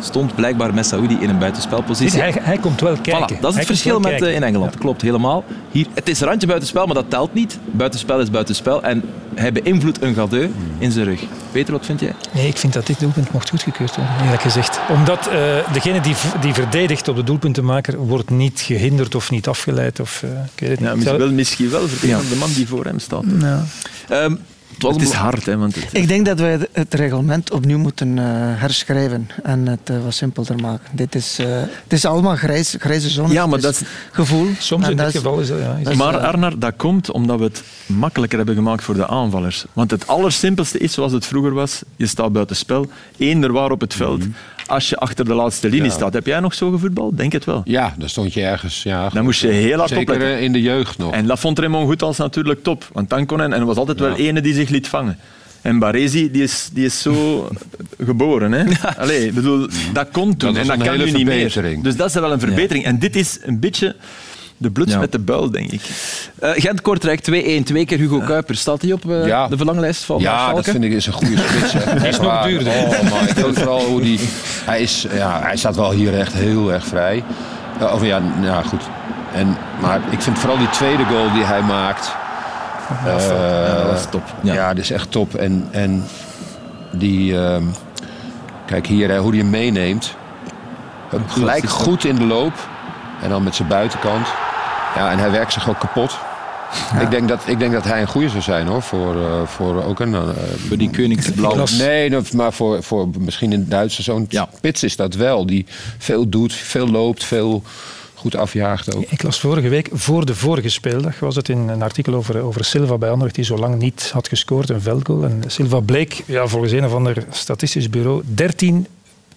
stond blijkbaar Messaoudi in een buitenspelpositie. Hij, hij komt wel kijken. Voilà, dat is Hij het verschil met kijken. eh, in Engeland. Klopt, helemaal. Hier, het is randje buitenspel, maar dat telt niet. Buitenspel is buitenspel. En hij beïnvloedt een gadeu in zijn rug. Peter, wat vind jij? Nee, ik vind dat dit doelpunt mocht goedgekeurd worden, eerlijk gezegd. Omdat eh, degene die, die verdedigt op de doelpuntenmaker wordt niet gehinderd of niet afgeleid. Of, eh, ik weet het ja, niet. misschien wel, misschien wel de man die voor hem staat. Ja. Ehm, het was Het een is hard, hè, want het, Ik denk dat wij het- reglement opnieuw moeten eh, herschrijven en het eh, wat simpelder maken. Dit is, eh, het is allemaal grijs, grijze zone. Ja, maar dat is gevoel. Soms En in dat dit is- geval is dat... Ja, is dat is- Maar Arnar, dat komt omdat we het makkelijker hebben gemaakt voor de aanvallers. Want het allersimpelste is zoals het vroeger was. Je staat buiten spel, eender waar op het veld. Als je achter de laatste linie staat. Heb jij nog zo gevoetbald? Denk het wel. Ja, daar stond je ergens. Ja, Dan moest je heel hard Zeker opletten. eh, in de jeugd nog. En dat vond Raymond Goethals natuurlijk top. Want dan kon hij, en er was altijd wel ene die zich liet vangen. En Baresi, die is, die is zo geboren. Hè? Allee, bedoel, dat kon toen Dat en dat kan nu niet meer. Dus dat is wel een verbetering. En dit is een beetje de bloed Ja. met de buil, denk ik. Eh, Gent-Kortrijk 2-1. Twee keer Hugo Kuipers. Staat hij op eh, Ja. de verlanglijst van Ja, dat vind ik is een goede spits. hè. Echt nog duurder. Oh, man, ik vind vooral hoe die... Hij, is, ja, hij staat wel hier echt heel erg vrij. Ja, Of ja, ja goed. En, maar ik vind vooral die tweede goal die hij maakt... eh, Ja, dat is top. Ja, dat is echt top. En, en die... ehm, kijk hier, hè, hoe hij hem meeneemt. Gelijk goed in de loop. En dan met zijn buitenkant. Ja, en hij werkt zich ook kapot. Ik, denk dat, ik denk dat hij een goede zou zijn hoor. Voor, eh, voor ook een. eh, Voor die Koningsblauw. Nee, maar voor, voor misschien in het Duitse zo'n Ja. spits is dat wel. Die veel doet, veel loopt, veel goed afjaagt ook. Ik las vorige week, voor de vorige speeldag, was het in een artikel over, over Silva bij Anderlecht, die zo lang niet had gescoord, een veldgoal. En Silva bleek, ja, volgens een of ander statistisch bureau, 13,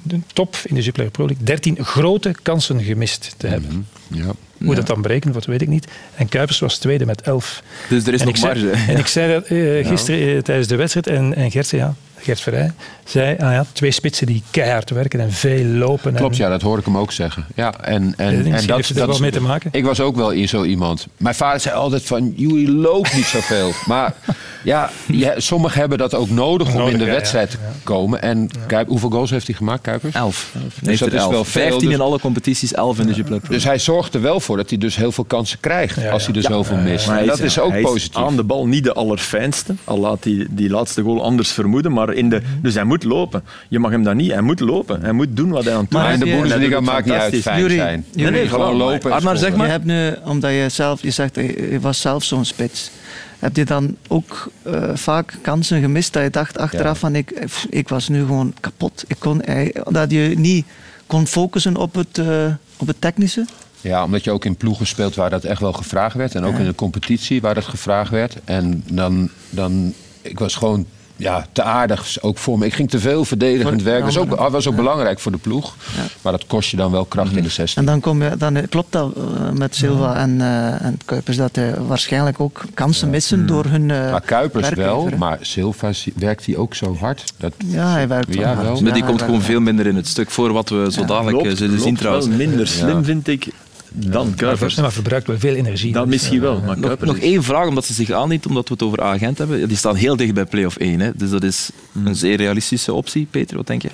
de top in de Jupiler Pro League, 13 grote kansen gemist te hebben. Ja. Hoe dat dan berekent, wat weet ik niet. En Kuipers was tweede met 11. Dus er is en nog zei, marge. En ik zei dat eh, gisteren eh, tijdens de wedstrijd, en, en Gert zei, ja, Gert Verheij, zei, ah ja, twee spitsen die keihard werken en veel lopen. Klopt, en, ja, dat hoor ik hem ook zeggen. Ja, en, en, en dat, heeft er dat wel mee te maken. Ik was ook wel i- zo iemand. Mijn vader zei altijd van, jullie loopt niet zoveel. maar ja, je- sommigen hebben dat ook nodig om Nodig, in de ja, wedstrijd ja, te komen. En Kuip, hoeveel goals heeft hij gemaakt, Kuipers? Elf. Dus dat is wel veel. 15 dus- in alle competities, 11 in de Jupiler Pro. Dus hij zorgt er wel voor dat hij dus heel veel kansen krijgt Ja, als hij er ja. zoveel mist. Maar dat is ook hij positief. aan de bal niet de allerfijnste. Al laat hij die laatste goal anders vermoeden. Maar in de, dus hij moet lopen. Je mag hem dat niet. Hij moet lopen. Hij moet doen wat hij aan het doen Maar Maar in de Bundesliga maakt niet uit fijn Jury, zijn. Jury. Nee, nee, gewoon gewoon lopen. en Arnar, zeg maar. Je hebt nu, omdat je zelf, je zegt, eh, je was zelf zo'n spits. Heb je dan ook eh, vaak kansen gemist dat je dacht achteraf van ik, ik was nu gewoon kapot. Ik kon, dat je niet kon focussen op het, eh, op het technische? Ja, omdat je ook in ploegen speelt waar dat echt wel gevraagd werd. En ook in de competitie waar dat gevraagd werd. En dan, dan ik was gewoon ja, te aardig ook voor me. Ik ging te veel verdedigend Voor- werken. Dat was ook, was ook belangrijk voor de ploeg. Ja. Maar dat kost je dan wel kracht in de 16. En dan, kom je, dan klopt dat eh, met Silva en, eh, en Kuipers dat hij waarschijnlijk ook kansen missen door hun eh, maar Kuipers wel, maar Silva werkt hij ook zo hard. Dat, Ja, hij werkt Ja, wel hard. wel. Maar die komt gewoon veel minder in het stuk voor wat we zo dadelijk zullen zien trouwens. wel minder slim, vind ik, dan Maar, Kuipers. maar verbruikt wel veel energie. Dat Dus, misschien eh, wel, maar Nog, nog is- één vraag, omdat ze zich aandient, omdat we het over agent hebben. Die staan heel dicht bij play-off 1. Hè. Dus dat is een zeer realistische optie. Peter, wat denk je?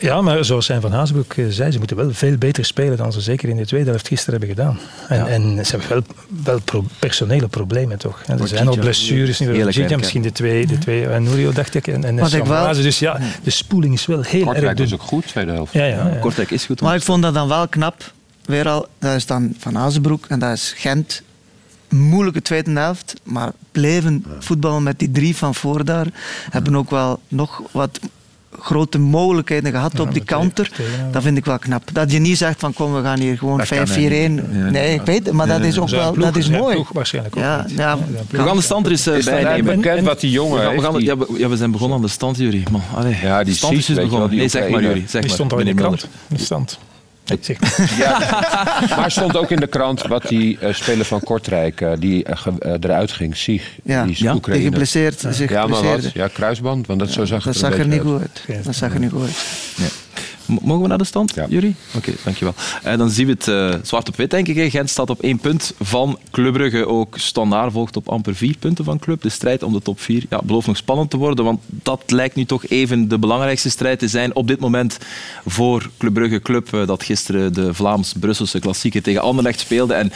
Ja, maar zoals zijn Van Hazenbroek eh, zei, ze moeten wel veel beter spelen dan ze zeker in de tweede helft gisteren hebben gedaan. En, en ze hebben wel, wel pro- personele problemen toch. En er zijn al blessures. misschien de twee, de twee en Nurio dacht ik, en, en wel-. Dus ja, de spoeling is wel heel erg Kortrijk was dun. ook goed, tweede helft. Ja, ja, ja. Kortrijk is goed. Maar ik vond dat dan wel knap. Weer al, dat is dan Van Azenbroek en dat is Gent. Moeilijke tweede helft, maar bleven voetballen met die drie van voor daar. Hebben ook wel nog wat grote mogelijkheden gehad op die counter. Dat vind ik wel knap. Dat je niet zegt van kom, we gaan hier gewoon Dat kan 5-4-1. eigenlijk niet. Ja. Nee, ik weet het, maar dat is ook wel ploeg- dat is mooi. ploeg waarschijnlijk ook Ja. We gaan de stand er eens eh, Is dat bijnemen. bekend en- wat die We, jongen gaan, we, gaan, heeft? ja, we, ja, we zijn begonnen aan de stand, Jury. Man, allee, Ja, die de stand is begonnen. die Nee, zeg maar. Jury. Zeg Die maar, stond al in de krant. Die stand. Zeg, Ja. maar stond ook in de krant wat die eh, speler van Kortrijk, eh, die eh, eruit ging, Sieg, Ja, die is Ja, Die geblesseerd, zich Ja, maar wat? Ja, kruisband, want dat zo zag Dat het er zag er niet goed uit. Dat zag er niet goed uit. Mogen we naar de stand, Ja. Jury? Oké, dankjewel. En dan zien we het eh, zwart op wit, denk ik. hè. Gent staat op één punt van Club Brugge. Ook Standaard volgt op amper vier punten van Club. De strijd om de top vier ja, belooft nog spannend te worden, want dat lijkt nu toch even de belangrijkste strijd te zijn op dit moment voor Club Brugge. Club eh, dat gisteren de Vlaams-Brusselse klassieker tegen Anderlecht speelde. En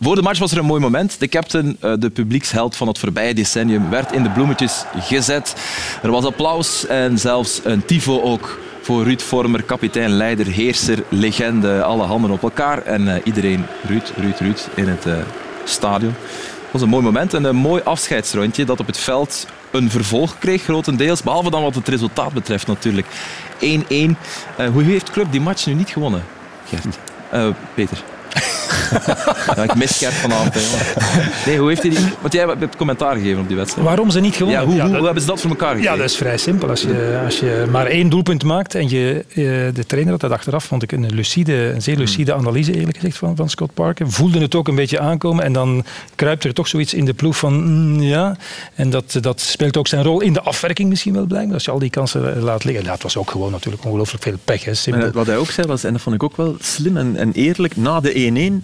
voor de match was er een mooi moment. De captain, de publieksheld van het voorbije decennium, werd in de bloemetjes gezet. Er was applaus en zelfs een tifo ook voor Ruud Vormer, kapitein, leider, heerser, legende. Alle handen op elkaar en eh, iedereen Ruud, Ruud, Ruud in het eh, stadion. Het was een mooi moment en een mooi afscheidsrondje dat op het veld een vervolg kreeg, grotendeels. Behalve dan wat het resultaat betreft natuurlijk. 1-1. Eh, hoe heeft Club die match nu niet gewonnen, Gert? Peter. ja, ik mis Gert vanavond. Nee, hoe heeft hij die... Want jij hebt commentaar gegeven op die wedstrijd. Waarom ze niet Ja, gewonnen hoe, hebben? hoe dat- hebben ze dat voor elkaar gekregen? Ja, dat is vrij simpel. Als je, als je maar één doelpunt maakt en je, eh, de trainer had dat achteraf, vond ik een, lucide, een zeer lucide analyse eerlijk gezegd van, van Scott Parker. Voelde het ook een beetje aankomen en dan kruipt er toch zoiets in de ploeg van mm, ja. En dat, dat speelt ook zijn rol in de afwerking misschien wel blijkbaar. Als je al die kansen laat liggen. Ja, het was ook gewoon natuurlijk ongelooflijk veel pech. Hè, wat hij ook zei was, en dat vond ik ook wel slim en, en eerlijk, na de 1-1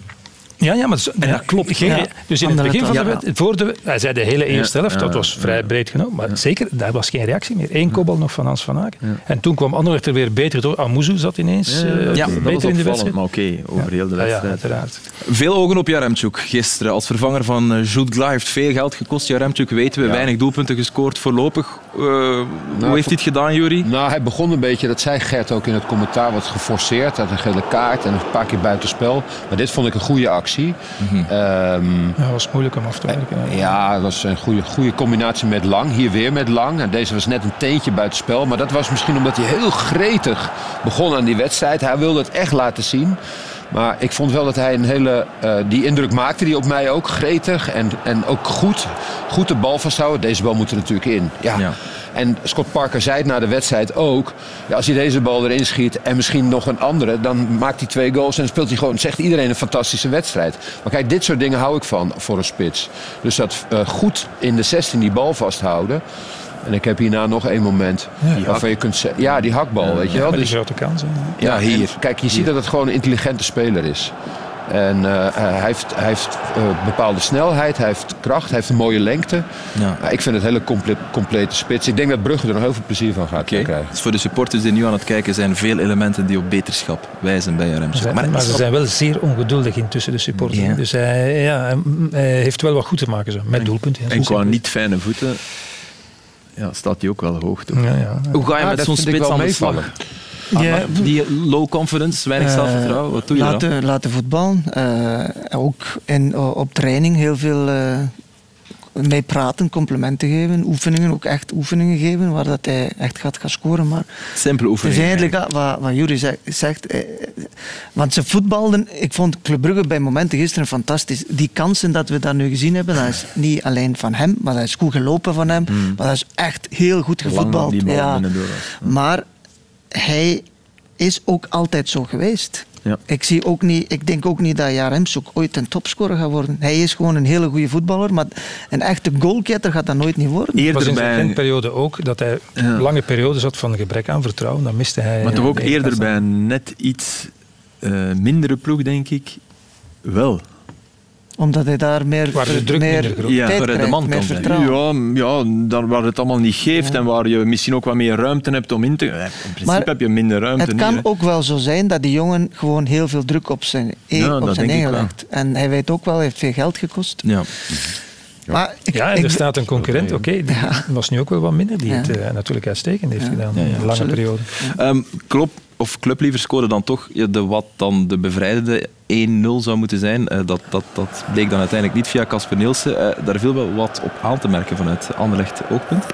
Ja, ja, maar zo- En dat klopt. Geen- Ja. Dus in het begin van de wedstrijd, voor de, hij zei de hele eerste Ja, helft, dat ja, was vrij ja. breed genomen, maar zeker, daar was geen reactie meer. Eén kopbal nog van Hans van Aken. En toen kwam Anderlecht er weer beter door. Amuzu zat ineens eh, Ja, beter dat dat was in de opvallend, wedstrijd. maar oké, over heel de Ja, ja, wedstrijd. uiteraard. Veel ogen op Jaremchuk gisteren. Als vervanger van eh, Jules Gla heeft veel geld gekost. Jaremchuk weten we, weinig doelpunten gescoord voorlopig. Eh, hoe heeft hij het gedaan, Jury? Nou, hij begon een beetje, dat zei Gert ook in het commentaar, wat geforceerd. Had een gele kaart en een paar keer buitenspel. Maar dit vond ik een goede actie. Ehm, Ja, was moeilijk om af te werken. hè. ja, dat was een goede, goede combinatie met Lang. Hier weer met Lang. En deze was net een teentje buitenspel. Maar dat was misschien omdat hij heel gretig begon aan die wedstrijd. Hij wilde het echt laten zien. Maar ik vond wel dat hij een hele... eh, die indruk maakte die op mij ook. Gretig en, en ook goed. Goed de bal vasthouden. Deze bal moet er natuurlijk in. Ja. Ja. En Scott Parker zei het na de wedstrijd ook. Ja, als hij deze bal erin schiet en misschien nog een andere, dan maakt hij twee goals en speelt hij gewoon, zegt iedereen, een fantastische wedstrijd. Maar kijk, dit soort dingen hou ik van voor een spits. Dus dat eh, goed in de 16 die bal vasthouden. En ik heb hierna nog één moment waarvan je kunt zeggen, ja, die hakbal, weet je wel. Die Dus, grote kansen. ja, hier. Kijk, je ziet dat het gewoon een intelligente speler is. En eh, hij heeft, hij heeft eh, bepaalde snelheid, hij heeft kracht, hij heeft een mooie lengte. Ja. Ik vind het een hele comple- complete spits. Ik denk dat Brugge er nog heel veel plezier van gaat Oké. krijgen. Dus voor de supporters die nu aan het kijken zijn, veel elementen die op beterschap wijzen bij Jaremchuk. Maar, maar ze zijn wel zeer ongeduldig intussen de supporters. Ja. Dus hij, ja, hij- heeft wel wat goed te maken zo, met doelpunten. En qua niet fijne voeten ja, staat hij ook wel hoog. Toch? het. Ja, ja. Hoe ga je Ja, met zo'n spits aan de slag? Ja, Die low confidence, weinig Eh, zelfvertrouwen, wat doe je dan? laten, laten voetballen. Eh, ook in, op training heel veel eh, mee praten, complimenten geven, oefeningen, ook echt oefeningen geven, waar dat hij echt gaat gaan scoren. Maar Simpele het is oefening. eigenlijk wat, wat Jury zegt. zegt want ze voetbalden, ik vond Club Brugge bij momenten gisteren fantastisch. Die kansen dat we daar nu gezien hebben, dat is niet alleen van hem, maar dat is goed gelopen van hem. Maar dat is echt heel goed gevoetbald. Ja. was. Maar hij is ook altijd zo geweest. Ja. Ik, zie ook niet, ik denk ook niet dat Jaremchuk ooit een topscorer gaat worden. Hij is gewoon een hele goede voetballer, maar een echte goalgetter gaat dat nooit niet worden. Was Eerder in zijn bij, Gent-periode ook dat hij Ja. lange periodes had van gebrek aan vertrouwen. Dan miste hij. maar toch ook eerder bij een net iets eh, mindere ploeg, denk ik, wel. Omdat hij daar meer, Waar de druk meer. Ja, tijd hij de krijgt, man meer kan zijn. vertrouwen. Ja, ja daar waar het allemaal niet geeft en waar je misschien ook wat meer ruimte hebt om in te... In principe Maar heb je minder ruimte. Het kan ook wel zo zijn dat die jongen gewoon heel veel druk op zijn, e- Ja, op zijn eigen legt. En hij weet ook wel, hij heeft veel geld gekost. Ja. Maar ik, Ja, en ik- er staat een concurrent, oké, die was nu ook wel wat minder, die Ja. het eh, natuurlijk uitstekend heeft Ja. gedaan Ja, ja, in een lange absoluut. periode. Ehm, Klopp of Club liever scoorde dan toch de, wat dan de bevrijdende 1-0 zou moeten zijn. Eh, dat, dat, dat bleek dan uiteindelijk niet via Casper Nielsen. Eh, daar viel wel wat op aan te merken vanuit Anderlecht oogpunt.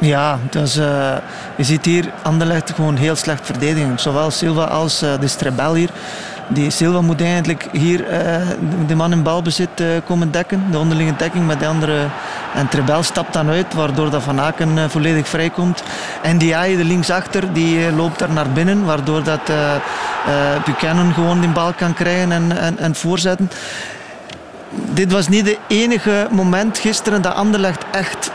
Ja, dus, eh, je ziet hier Anderlecht gewoon heel slecht verdedigen. Zowel Silva als de Strebel hier. Die Silva moet eigenlijk hier eh, de man in balbezit eh, komen dekken. De onderlinge dekking met de andere. En Trebel stapt dan uit, waardoor dat Van Aken eh, volledig vrijkomt. En die de linksachter, die loopt daar naar binnen. Waardoor dat Buchanan gewoon die bal kan krijgen en, en, en voorzetten. Dit was niet de enige moment gisteren dat Anderlecht echt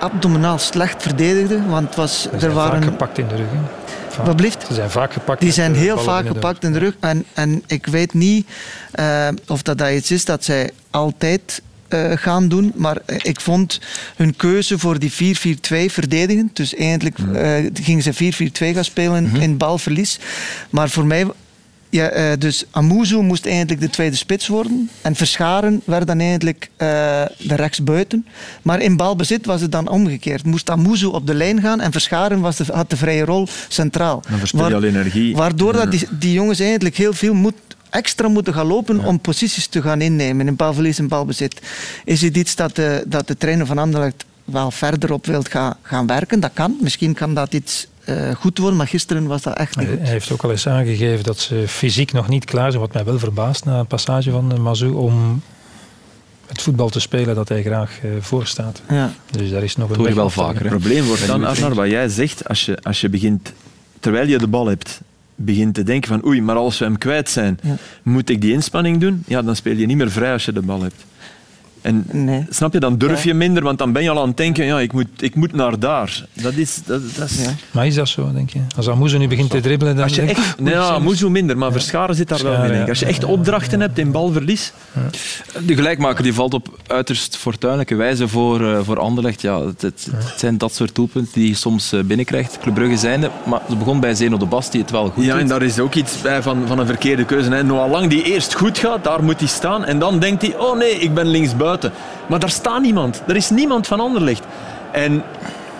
abdominaal slecht verdedigde. Want het was, er waren. gepakt in de rug. hè. Vaak. Wat blieft? Ze zijn vaak gepakt. Die zijn eh, heel vaak gepakt in de rug. En, en ik weet niet eh, of dat, dat iets is dat zij altijd eh, gaan doen. Maar ik vond hun keuze voor die 4-4-2 verdedigen. Dus eigenlijk eh, gingen ze 4-4-2 gaan spelen in balverlies. Maar voor mij... Ja, eh, dus Amuzu moest eigenlijk de tweede spits worden. En Verscharen werd dan eigenlijk eh, de rechtsbuiten. Maar in balbezit was het dan omgekeerd. Moest Amuzu op de lijn gaan en Verscharen was de, had de vrije rol centraal. Dan verspil je al energie. Waardoor dat die, die jongens eigenlijk heel veel moet, extra moeten gaan lopen om posities te gaan innemen in balverlies en balbezit. Is het iets dat de, dat de trainer van Anderlecht wel verder op wilt gaan, gaan werken? Dat kan. Misschien kan dat iets eh, goed worden, maar gisteren was dat echt niet Hij goed. heeft ook al eens aangegeven dat ze fysiek nog niet klaar zijn, wat mij wel verbaast na een passage van eh, Mazou, om het voetbal te spelen dat hij graag eh, voorstaat. Ja. Dus daar is nog een je wel vaker. Het probleem wordt dan, Arnar, wat jij zegt, als je, als je begint, terwijl je de bal hebt, begint te denken van oei, maar als we hem kwijt zijn, Ja. moet ik die inspanning doen? Ja, dan speel je niet meer vrij als je de bal hebt. En Nee. snap je, dan durf Ja. je minder, want dan ben je al aan het denken, ja, ik moet, ik moet naar daar. Dat is... Dat, dat is Ja. Maar is dat zo, denk je? Als Amouzou nu begint te dribbelen, dan Als je echt, nee, ja, moet zo minder, maar Verscharen zit daar wel denk ik. Als je ja. echt opdrachten hebt in balverlies, De gelijkmaker die valt op uiterst fortuinlijke wijze voor, eh, voor Anderlecht. Ja, het, het, het zijn dat soort doelpunten die je soms eh, binnenkrijgt. Club Brugge zijnde, maar ze begon bij Zeno de Bast die het wel goed ja, doet. en daar is ook iets bij van, van een verkeerde keuze. Hè. Noah Lang die eerst goed gaat, daar moet hij staan. En dan denkt hij, oh nee, ik ben linksbuiten. Maar daar staat niemand. Er is niemand van Anderlecht. En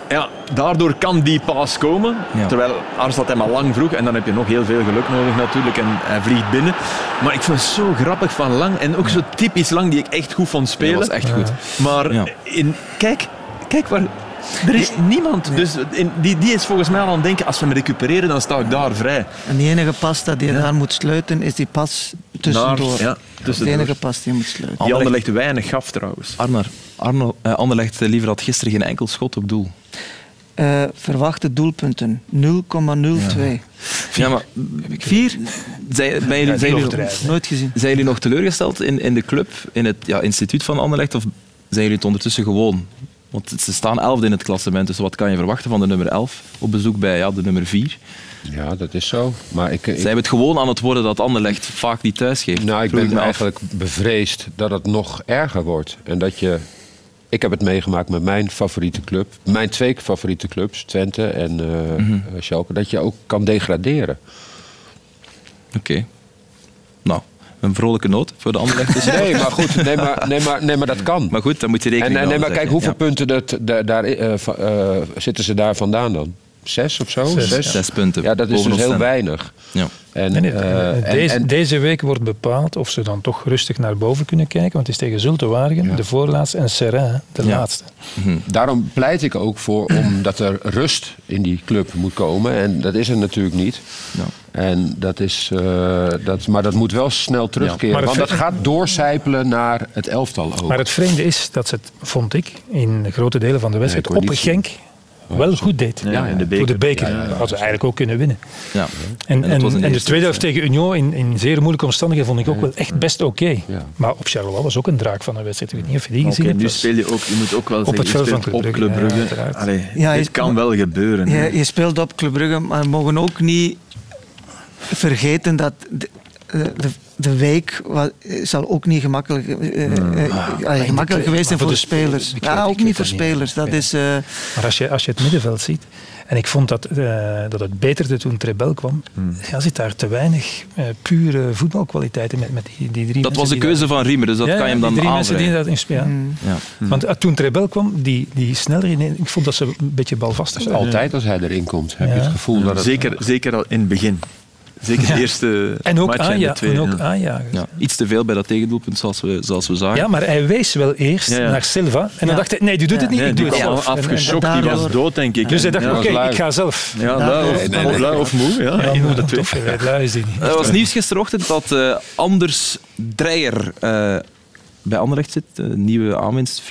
ja, daardoor kan die paas komen. Ja. Terwijl Ars dat hem al lang vroeg. En dan heb je nog heel veel geluk nodig natuurlijk. En hij vliegt binnen. Maar ik vind het zo grappig van Lang. En ook zo typisch Lang die ik echt goed vond Dat spelen. was echt goed. Maar in, kijk, kijk waar. Er is niemand. Dus in, die, die is volgens mij al aan het denken: als we hem recupereren, dan sta ik daar vrij. En de enige pas dat je Ja. daar moet sluiten, is die pas tussendoor. Naar- ja, dat is de tussendoor. enige pas die je moet sluiten. Die ander legt weinig gaf trouwens. Arnar, Arno, eh, Anderlecht eh, liever had gisteren geen enkel schot op doel. Eh, verwachte doelpunten 0,02. Ja, maar Vier? zijn, ben jullie, zijn, jullie, Nooit gezien. zijn jullie nog teleurgesteld in, in de club, in het ja, instituut van Anderlecht, of zijn jullie het ondertussen gewoon? Want ze staan elfde in het klassement, dus wat kan je verwachten van de nummer 11 op bezoek bij ja, de nummer 4? Ja, dat is zo. Maar ik, ik, Zijn we het gewoon aan het worden dat Anderlecht vaak niet thuis geeft? nou, ik ben af. eigenlijk bevreesd dat het nog erger wordt. En dat je... Ik heb het meegemaakt met mijn favoriete club. Mijn twee favoriete clubs, Twente en Schalke. Dat je ook kan degraderen. Oké. Nou, een vrolijke noot voor de Anderlecht. Nee, maar goed. Nee, maar, nee, maar, nee, maar dat kan. Maar goed, dan moet je rekening En, en nee, maar houden, kijk, hoeveel punten dat, da- daar, eh, eh, zitten ze daar vandaan dan? Zes of zo? Zes, Ja. Zes punten. Ja, dat is dus heel weinig. Ja. En, Nee, nee, eh, en- deze, en- deze week wordt bepaald of ze dan toch rustig naar boven kunnen kijken. Want het is tegen Zulte Waregem, de voorlaatste, en Serrain, de Ja. laatste. Daarom pleit ik ook voor omdat er rust in die club moet komen. En dat is er natuurlijk niet. Ja. En dat is, eh, dat, maar dat moet wel snel terugkeren. Want dat gaat doorcijpelen naar het elftal ook. Maar het vreemde is dat ze het, vond ik, in grote delen van de wedstrijd Nee, op Genk wel goed deed. Ja, in de Voor de beker. beker. Dat hadden ze eigenlijk ook kunnen winnen. Ja. En, en, en de tweede helft tegen Union in, in zeer moeilijke omstandigheden vond ik ook wel echt best oké. Ja. Maar op Charleroi was ook een draak van een wedstrijd. Ik weet niet of je die gezien Oké, hebt. nu speel je ook, je moet ook wel zeggen, het je veld van Club op Brugge, Club Brugge. ja. Allee, Ja, dit je- kan wel gebeuren. Je, je speelt op Club Brugge, maar we mogen ook niet vergeten dat de, de- de week wa- zal ook niet gemakkelijk, eh, eh, eh, gemakkelijk geweest zijn voor de spelers. Ja, ook niet voor spelers. Dat Ja. is... eh, Maar als je, als je het middenveld ziet, en ik vond dat, eh, dat het beterde toen Trebel kwam, ja, zit daar te weinig eh, pure voetbalkwaliteit in met, met die, die drie Dat mensen was de keuze van Riemer, dus dat Ja, kan je hem die dan drie mensen die aanvragen. dat in spelen. mm. Ja. Want eh, toen Trebel kwam, die, die sneller in, ik vond dat ze een beetje balvastig waren. altijd als hij erin komt, heb je het gevoel dat het... Zeker, zeker al in het begin. Zeker de eerste En ook, match en de aanja, tweede. en ook ja. aanjagen. Ja, iets te veel bij dat tegendoelpunt, zoals we, zoals we zagen. Ja, maar hij wees wel eerst Ja, ja. naar Silva. En dan dacht hij, nee, die doet het niet, Nee, ik die doe het. En- en- afgeschokt, die was dood, denk ik. Dus hij dacht, oké, ik ga zelf. Ja, lui of, Nee, nee, nee. lui of moe. Ja, twee. lui is die niet. Er was nieuws gisterochtend dat eh, Anders Dreyer eh, bij Anderlecht zit. Een nieuwe aanwinst, 4,2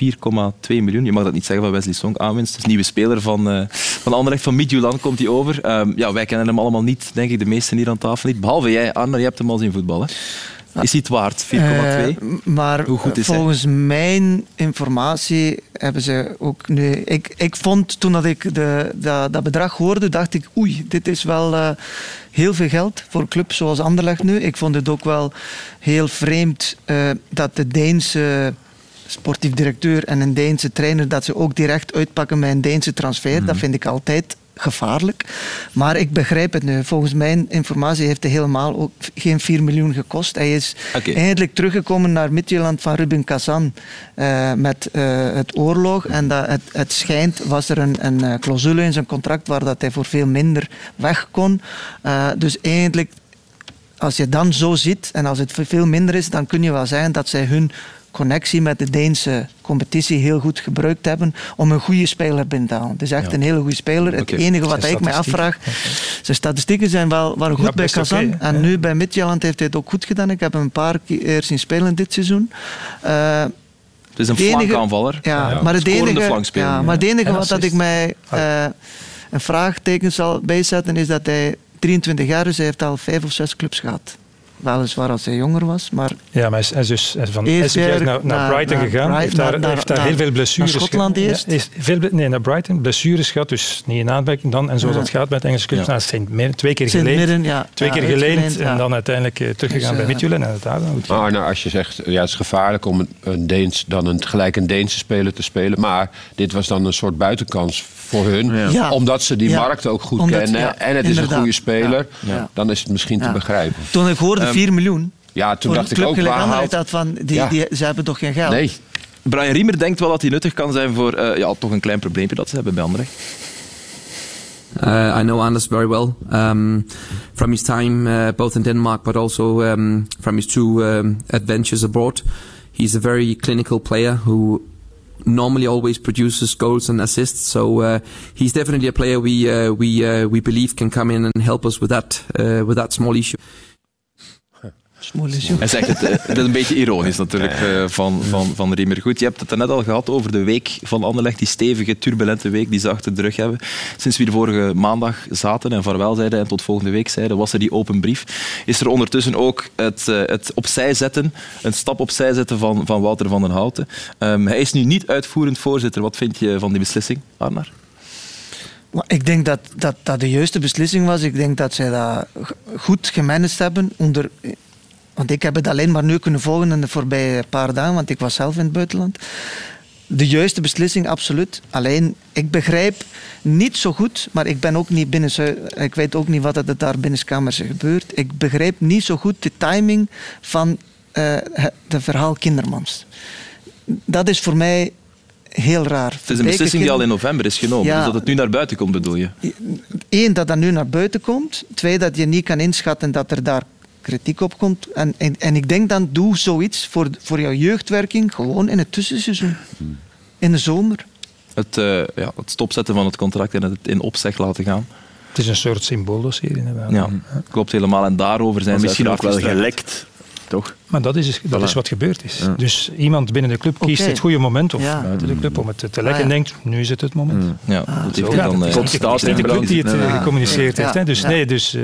miljoen. Je mag dat niet zeggen van Wesley Song, aanwinst. Een nieuwe speler van, eh van Anderlecht. Van Midtjylland komt hij over. Ehm, ja, wij kennen hem allemaal niet, denk ik, de meesten hier aan tafel niet. Behalve jij, Arne, je hebt hem al zien voetballen. Is het waard, 4,2? Eh, maar Hoe goed is hij? volgens mijn informatie hebben ze ook nu... Ik, ik vond toen dat ik de, dat, dat bedrag hoorde, dacht ik, oei, dit is wel eh, heel veel geld voor een club zoals Anderlecht nu. Ik vond het ook wel heel vreemd eh, dat de Deense sportief directeur en een Deense trainer, dat ze ook direct uitpakken met een Deense transfer. Mhm. Dat vind ik altijd gevaarlijk. Maar ik begrijp het nu. Volgens mijn informatie heeft hij helemaal ook geen 4 miljoen gekost. Hij is eindelijk teruggekomen naar Midtjylland van Ruben Kazan eh, met eh, het oorlog. En dat het, het schijnt, was er een, een eh, clausule in zijn contract waar dat hij voor veel minder weg kon. Dus eigenlijk als je dan zo ziet en als het veel minder is, dan kun je wel zeggen dat zij hun connectie met de Deense competitie heel goed gebruikt hebben om een goede speler binnen te halen. Het is echt Ja. een hele goede speler. Het enige wat Zijn ik me statistieken. afvraag, zijn statistieken zijn wel, waren goed Ja, bij Kazan. en ja. nu bij Midtjylland heeft hij het ook goed gedaan. Ik heb hem een paar keer zien spelen dit seizoen. Eh, Het is een flankaanvaller. ja, Ja, maar het enige, ja, ja. maar het enige En wat dat ik mij eh, een vraagteken zal bijzetten is dat hij 23 jaar is. Hij heeft al vijf of zes clubs gehad. Weliswaar als hij jonger was, maar Ja, maar hij is, hij is dus hij is van weer naar, naar naar- Brighton naar gegaan. Bright- heeft daar, naar- heeft daar naar- heel veel blessures naar Schotland gehad. eerst? Ja, is veel, nee, naar Brighton. Blessures gehad, dus niet in aanmerking dan. En zoals Ja. dat gaat met Engelse clubs. Ja. Nou, Saint Mirren, twee keer geleend. Ja, Twee ja, keer geleend en dan uiteindelijk eh, teruggegaan Dus, bij eh, Midtjylland. En het. Maar nou, als je zegt, ja, het is gevaarlijk om een, een Deens, dan een, gelijk een Deense speler te spelen. Maar dit was dan een soort buitenkans voor hun. Ja. Omdat ze die Ja. markt ook goed Omdat- kennen. ja, en het is een goede speler. Ja. Ja. Dan is het misschien te begrijpen. Toen ik hoorde 4 miljoen, Ja, toen dacht ik ook, waar haalt... dat van, die, Ja. die, ze hebben toch geen geld? Nee, Brian Riemer denkt wel dat hij nuttig kan zijn voor eh, ja, toch een klein probleempje dat ze hebben bij Anderlecht. Uh, I know Anders very well um, from his time uh, both in Denmark, but also um, from his two um, adventures abroad. He's a very clinical player who normally always produces goals and assists. So uh, he's definitely a player we uh, we uh, we believe can come in and help us with that uh, with that small issue. Hij zegt het, eh, het is een beetje ironisch natuurlijk eh, van, van, van Riemer. Goed, je hebt het er net al gehad over de week van Anderlecht, die stevige, turbulente week die ze achter de rug hebben. Sinds we er vorige maandag zaten en vaarwel zeiden en tot volgende week zeiden, was er die open brief. Is er ondertussen ook het, eh, het opzij zetten, een stap opzij zetten van, van Wouter van den Houten. Ehm, hij is nu niet uitvoerend voorzitter. Wat vind je van die beslissing, Arnar? Maar Ik denk dat, dat dat de juiste beslissing was. Ik denk dat zij dat goed gemanaged hebben. Onder, want ik heb het alleen maar nu kunnen volgen in de voorbije paar dagen, want ik was zelf in het buitenland. De juiste beslissing, absoluut. Alleen, ik begrijp niet zo goed, maar ik ben ook niet binnen... Ik weet ook niet wat er daar binnenskamers gebeurt. Ik begrijp niet zo goed de timing van eh het de verhaal Kindermans. Dat is voor mij heel raar. Het is een beslissing die al in november is genomen. Ja. Dus dat het nu naar buiten komt, bedoel je? Eén, dat dat nu naar buiten komt. Twee, dat je niet kan inschatten dat er daar kritiek op komt. En, en, en ik denk dan, doe zoiets voor, voor jouw jeugdwerking gewoon in het tussenseizoen. In de zomer. Het, eh, ja, het stopzetten van het contract en het in opzeg laten gaan. Het is een soort symbooldossier inderdaad. Ja, klopt helemaal. En daarover zijn Maar ze misschien ook wel gelekt, toch? Maar dat is, dat is wat gebeurd is. Dus iemand binnen de club kiest het goede moment, of Ja. buiten de club, om het te lekken Ah, ja. en denkt, nu is het het moment. Ja, dat heeft Zo hij gaat dan... het. eh, Het is niet de club die het eh, Ja. gecommuniceerd Ja. heeft. Hè? Dus Ja. nee, dus, eh,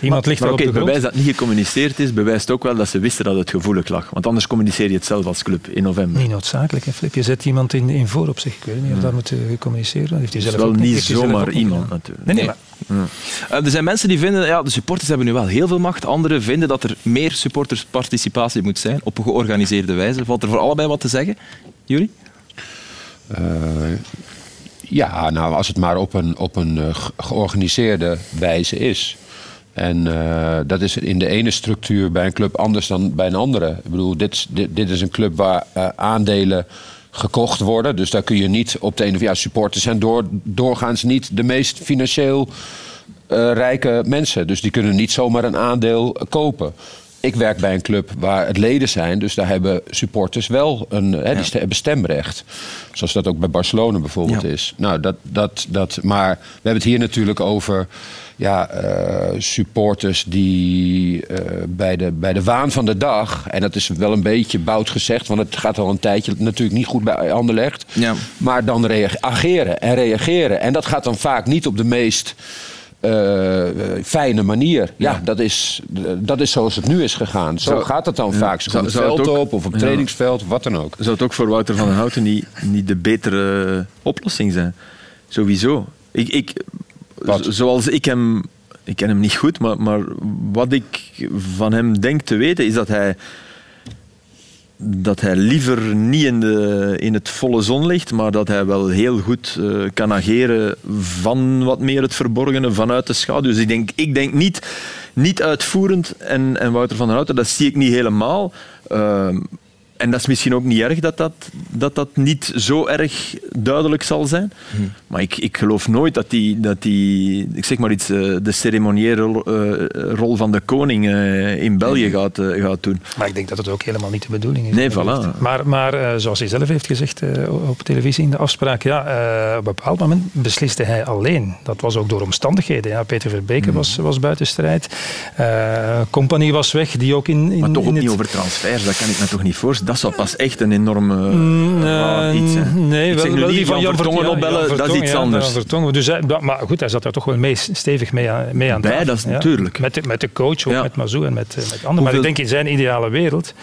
Iemand ligt maar oké, op de het bewijs dat niet gecommuniceerd is, bewijst ook wel dat ze wisten dat het gevoelig lag. Want anders communiceer je het zelf als club in november. Niet noodzakelijk, hè, Flip. Je zet iemand in, in voor op zich. Ik weet niet of dat moet eh, gecommuniceerd worden. Heeft hij Het is zelf wel ook niet zelf zomaar iemand natuurlijk. Nee, nee, Eh, er zijn mensen die vinden, ja, de supporters hebben nu wel heel veel macht. Anderen vinden dat er meer supportersparticipatie moet zijn op een georganiseerde wijze. Valt er voor allebei wat te zeggen? Jullie? Eh, ja, nou, als het maar op een, op een ge- georganiseerde wijze is. En eh, dat is in de ene structuur bij een club anders dan bij een andere. Ik bedoel, dit, is- dit, dit is een club waar eh, aandelen gekocht worden. Dus daar kun je niet op de ene of ja, supporters zijn door, doorgaans niet de meest financieel eh, rijke mensen. Dus die kunnen niet zomaar een aandeel kopen. Ik werk bij een club waar het leden zijn, dus daar hebben supporters wel een hè, die hebben stemrecht. Zoals dat ook bij Barcelona bijvoorbeeld Ja. is. Nou, dat, dat, dat, maar we hebben het hier natuurlijk over ja, eh, supporters die eh, bij, de, bij de waan van de dag, en dat is wel een beetje bout gezegd, want het gaat al een tijdje natuurlijk niet goed bij Anderlecht, Ja. maar dan reageren en reageren. En dat gaat dan vaak niet op de meest eh, fijne manier. Ja, Dat, is, dat is zoals het nu is gegaan. Zo gaat het dan ja. vaak. Ze komen het veld ook- op of op het Ja. trainingsveld wat dan ook. Zou het ook voor Wouter van den Houten niet, niet de betere oplossing zijn? Sowieso. Ik, ik, Zoals ik hem... Ik ken hem niet goed, maar, maar wat ik van hem denk te weten is dat hij dat hij liever niet in, de, in het volle zon ligt, maar dat hij wel heel goed eh, kan ageren van wat meer het verborgene, vanuit de schaduw. Dus ik denk, ik denk niet, niet uitvoerend en, en Wouter van der Houten, dat zie ik niet helemaal. Ehm, en dat is misschien ook niet erg dat dat, dat, dat niet zo erg duidelijk zal zijn. Maar ik, ik geloof nooit dat die, dat die ik zeg maar iets, eh, de ceremoniële rol, eh, rol van de koning eh, in België gaat, eh, gaat doen. Maar ik denk dat het ook helemaal niet de bedoeling is. Nee, voilà. Maar, maar zoals hij zelf heeft gezegd op televisie in de afspraak, ja, op een bepaald moment besliste hij alleen. Dat was ook door omstandigheden. Ja. Peter Verbeke Hmm. was, was buiten strijd. Company was weg, die ook in, in, Maar toch in ook het... niet over transfers, dat kan ik me toch niet voorstellen. Dat zou pas echt een enorme Mm, raar eh, iets zijn. nee, ik wel, zeg nu wel niet die van Jan Vertongen opbellen, Jan dat is iets ja, anders. Vertongen. Dus maar- goed, hij zat daar toch wel mee, stevig mee aan, mee aan Bij, dat is ja. natuurlijk. Met de, met de coach, ook Ja. met Mazou en met, eh, met anderen. Maar ik denk in zijn ideale wereld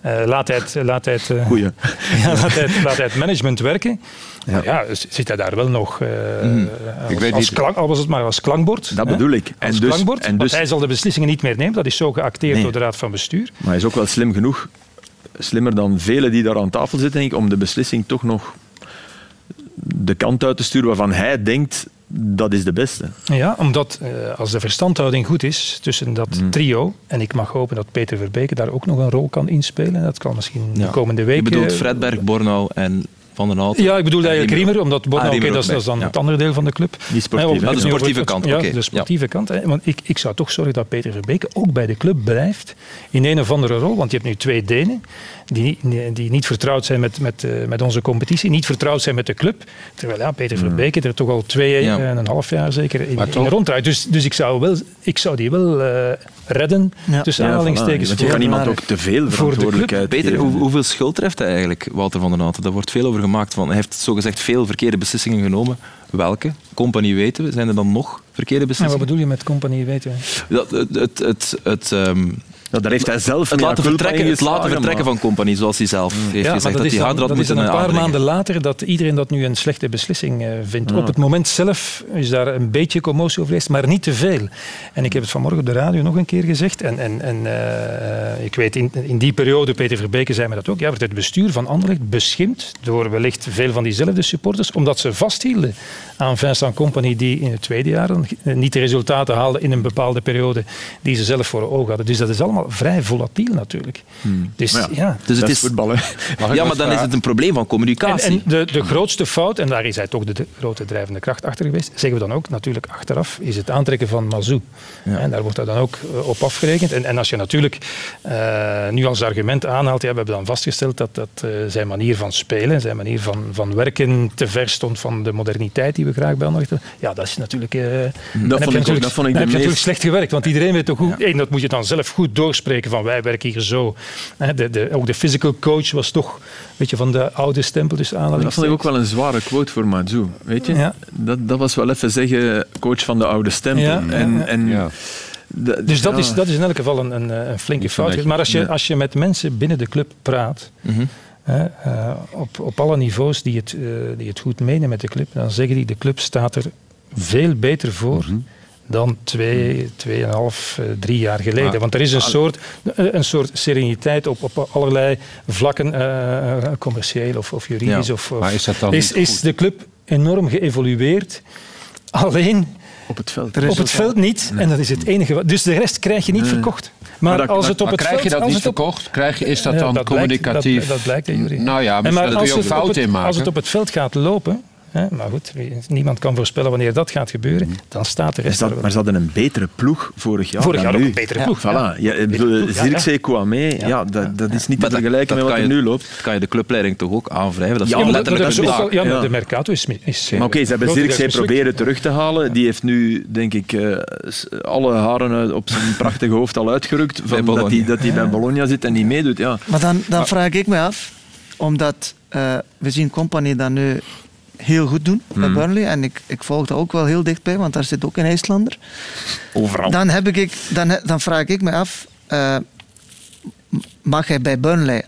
eh, laat hij het, laat hij het, eh, Goeie. ja, laat, hij het, laat het management werken. Ja. ja, zit hij daar wel nog eh, als, Ik weet als niet- klank, al was het maar als klankbord. Dat hè? bedoel ik. En Als dus- klankbord, en dus- hij zal de beslissingen niet meer nemen. Dat is zo geacteerd Nee. door de Raad van Bestuur. Maar hij is ook wel slim genoeg, slimmer dan velen die daar aan tafel zitten, denk ik, om de beslissing toch nog de kant uit te sturen waarvan hij denkt dat is de beste. Ja, omdat eh, als de verstandhouding goed is tussen dat Hmm. trio, en ik mag hopen dat Peter Verbeke daar ook nog een rol kan inspelen, dat kan misschien Ja. de komende Je weken... bedoelt Fredberg, Bornau en Van den Houten? Ja, ik bedoel eigenlijk Riemer. Riemer, omdat Bornau, Ah, Riemer dat, is- ook dat is dan het andere deel van de club. Die sportieve. Ah, de sportieve kant, Ja, de sportieve kant. Hè, want ik, ik zou toch zorgen dat Peter Verbeke ook bij de club blijft in een of andere rol. Want je hebt nu twee Denen die, niet- die niet vertrouwd zijn met, met, eh, met onze competitie, niet vertrouwd zijn met de club. Terwijl ja, Peter Verbeke er toch al twee Ja. en een half jaar zeker in, Maar in toch- ronddraait. Dus, dus ik, zou wel, ik zou die wel eh, redden, Ja. tussen Ja, aanhalingstekens. voilà. Je kan iemand maar- ook te veel de verantwoordelijkheid Peter, hoe- hoeveel schuld treft hij eigenlijk, Walter van den Houten? Daar wordt veel over gemaakt. Van, hij heeft zogezegd veel verkeerde beslissingen genomen. Welke? Compagnie weten we. Zijn er dan nog verkeerde Ja, wat beslissingen? bedoel je met compagnie, weten we? Dat, het, het, het, het, ehm, Ja, daar heeft hij zelf het laten vertrekken, het laten vertrekken van Compagnie, zoals hij zelf heeft Ja, maar gezegd. Dat, is dan, dat is moeten dan een paar aandringen. maanden later dat iedereen dat nu een slechte beslissing eh, vindt. Op het moment zelf is daar een beetje commotie over geweest, maar niet te veel. En ik heb het vanmorgen op de radio nog een keer gezegd. En, en, en eh, ik weet, in, in die periode, Peter Verbeke zei me dat ook, ja, werd het bestuur van Anderlecht beschimpt door wellicht veel van diezelfde supporters, omdat ze vasthielden aan Vincent Company die in het tweede jaar niet de resultaten haalden in een bepaalde periode die ze zelf voor ogen hadden. Dus dat is allemaal vrij volatiel natuurlijk. Dus Maar ja, Dus het Dat is is, voetbal, hè. Mag ik ja, maar dan is het een probleem van communicatie. en de, de grootste fout, en daar is hij toch de, de grote drijvende kracht achter geweest, zeggen we dan ook natuurlijk achteraf, is het aantrekken van Mazou. En daar wordt dat dan ook eh, op afgerekend. En, en als je natuurlijk eh, nu als argument aanhaalt, ja, we hebben dan vastgesteld dat, dat eh, zijn manier van spelen, zijn manier van, van werken te ver stond van de moderniteit die we graag bij hebben. Ja, dat is natuurlijk... eh, je vond ik ook- natuurlijk- dat vond ik dan de heb je natuurlijk slecht gewerkt, want iedereen weet toch hoe... één, dat moet je dan zelf goed doorspreken van wij werken hier zo. Hè, De, de, ook de physical coach was toch een beetje van de oude stempel, dus Dat vond ik ook wel een zware quote voor Mazou. Weet je? Ja. Dat, dat was wel even zeggen, coach van de oude stempel. Ja, en, ja. en Ja. De- Dus dat, ja. is, dat is in elk geval een, een, een flinke fout. Maar als je, als je met mensen binnen de club praat, Mhm. hè, eh, op, op alle niveaus die het, eh, die het goed menen met de club, dan zeggen die de club staat er veel beter voor. Dan twee, tweeënhalf, eh, drie jaar geleden. Maar- Want er is een soort, eh, een soort sereniteit op, op allerlei vlakken, eh, eh, commercieel of, of juridisch. Ja. Of, of- Maar is dat dan is, niet is de club enorm geëvolueerd. Alleen op het veld. op het veld niet. En dat is het enige. wat- Dus de rest krijg je niet verkocht. Maar, Maar dat- als het op Maar het krijg veld... je dat als niet op- verkocht? Krijg je, is dat Ja, dan dat blijkt- communicatief? dat, dat blijkt, hè, Jury. Nou ja, En maar, als je ook het, het, in maken. als het op het veld gaat lopen... Hè, maar goed, niemand kan voorspellen wanneer dat gaat gebeuren. Mhm. Dan staat de Er rest er wel. maar ze hadden een betere ploeg vorig jaar. Vorig dan jaar ook een betere ploeg. Voilà. Ja, ik bedoel, ploeg, ja, Zirkzee, Kouamé, ja, dat, dat is niet te dat- vergelijken met dat wat er je- nu loopt. Dat kan je de clubleiding toch ook aanwrijven? Dat is Ja, dat, dat letterlijk een ja, de Mercato is... is Maar oké, ze hebben Zirkzee proberen terug te halen. Die heeft nu, denk ik, eh, alle haren uit- op zijn prachtige hoofd al uitgerukt. Van dat hij dat bij Bologna zit en niet meedoet. Ja. Maar dan, dan vraag ik me af, omdat eh, we zien Company dat nu heel goed doen bij Mm. Burnley. En ik, ik volg dat ook wel heel dichtbij, want daar zit ook een IJslander. Overal. Dan, heb ik, dan, dan vraag ik me af, eh, mag hij bij Burnley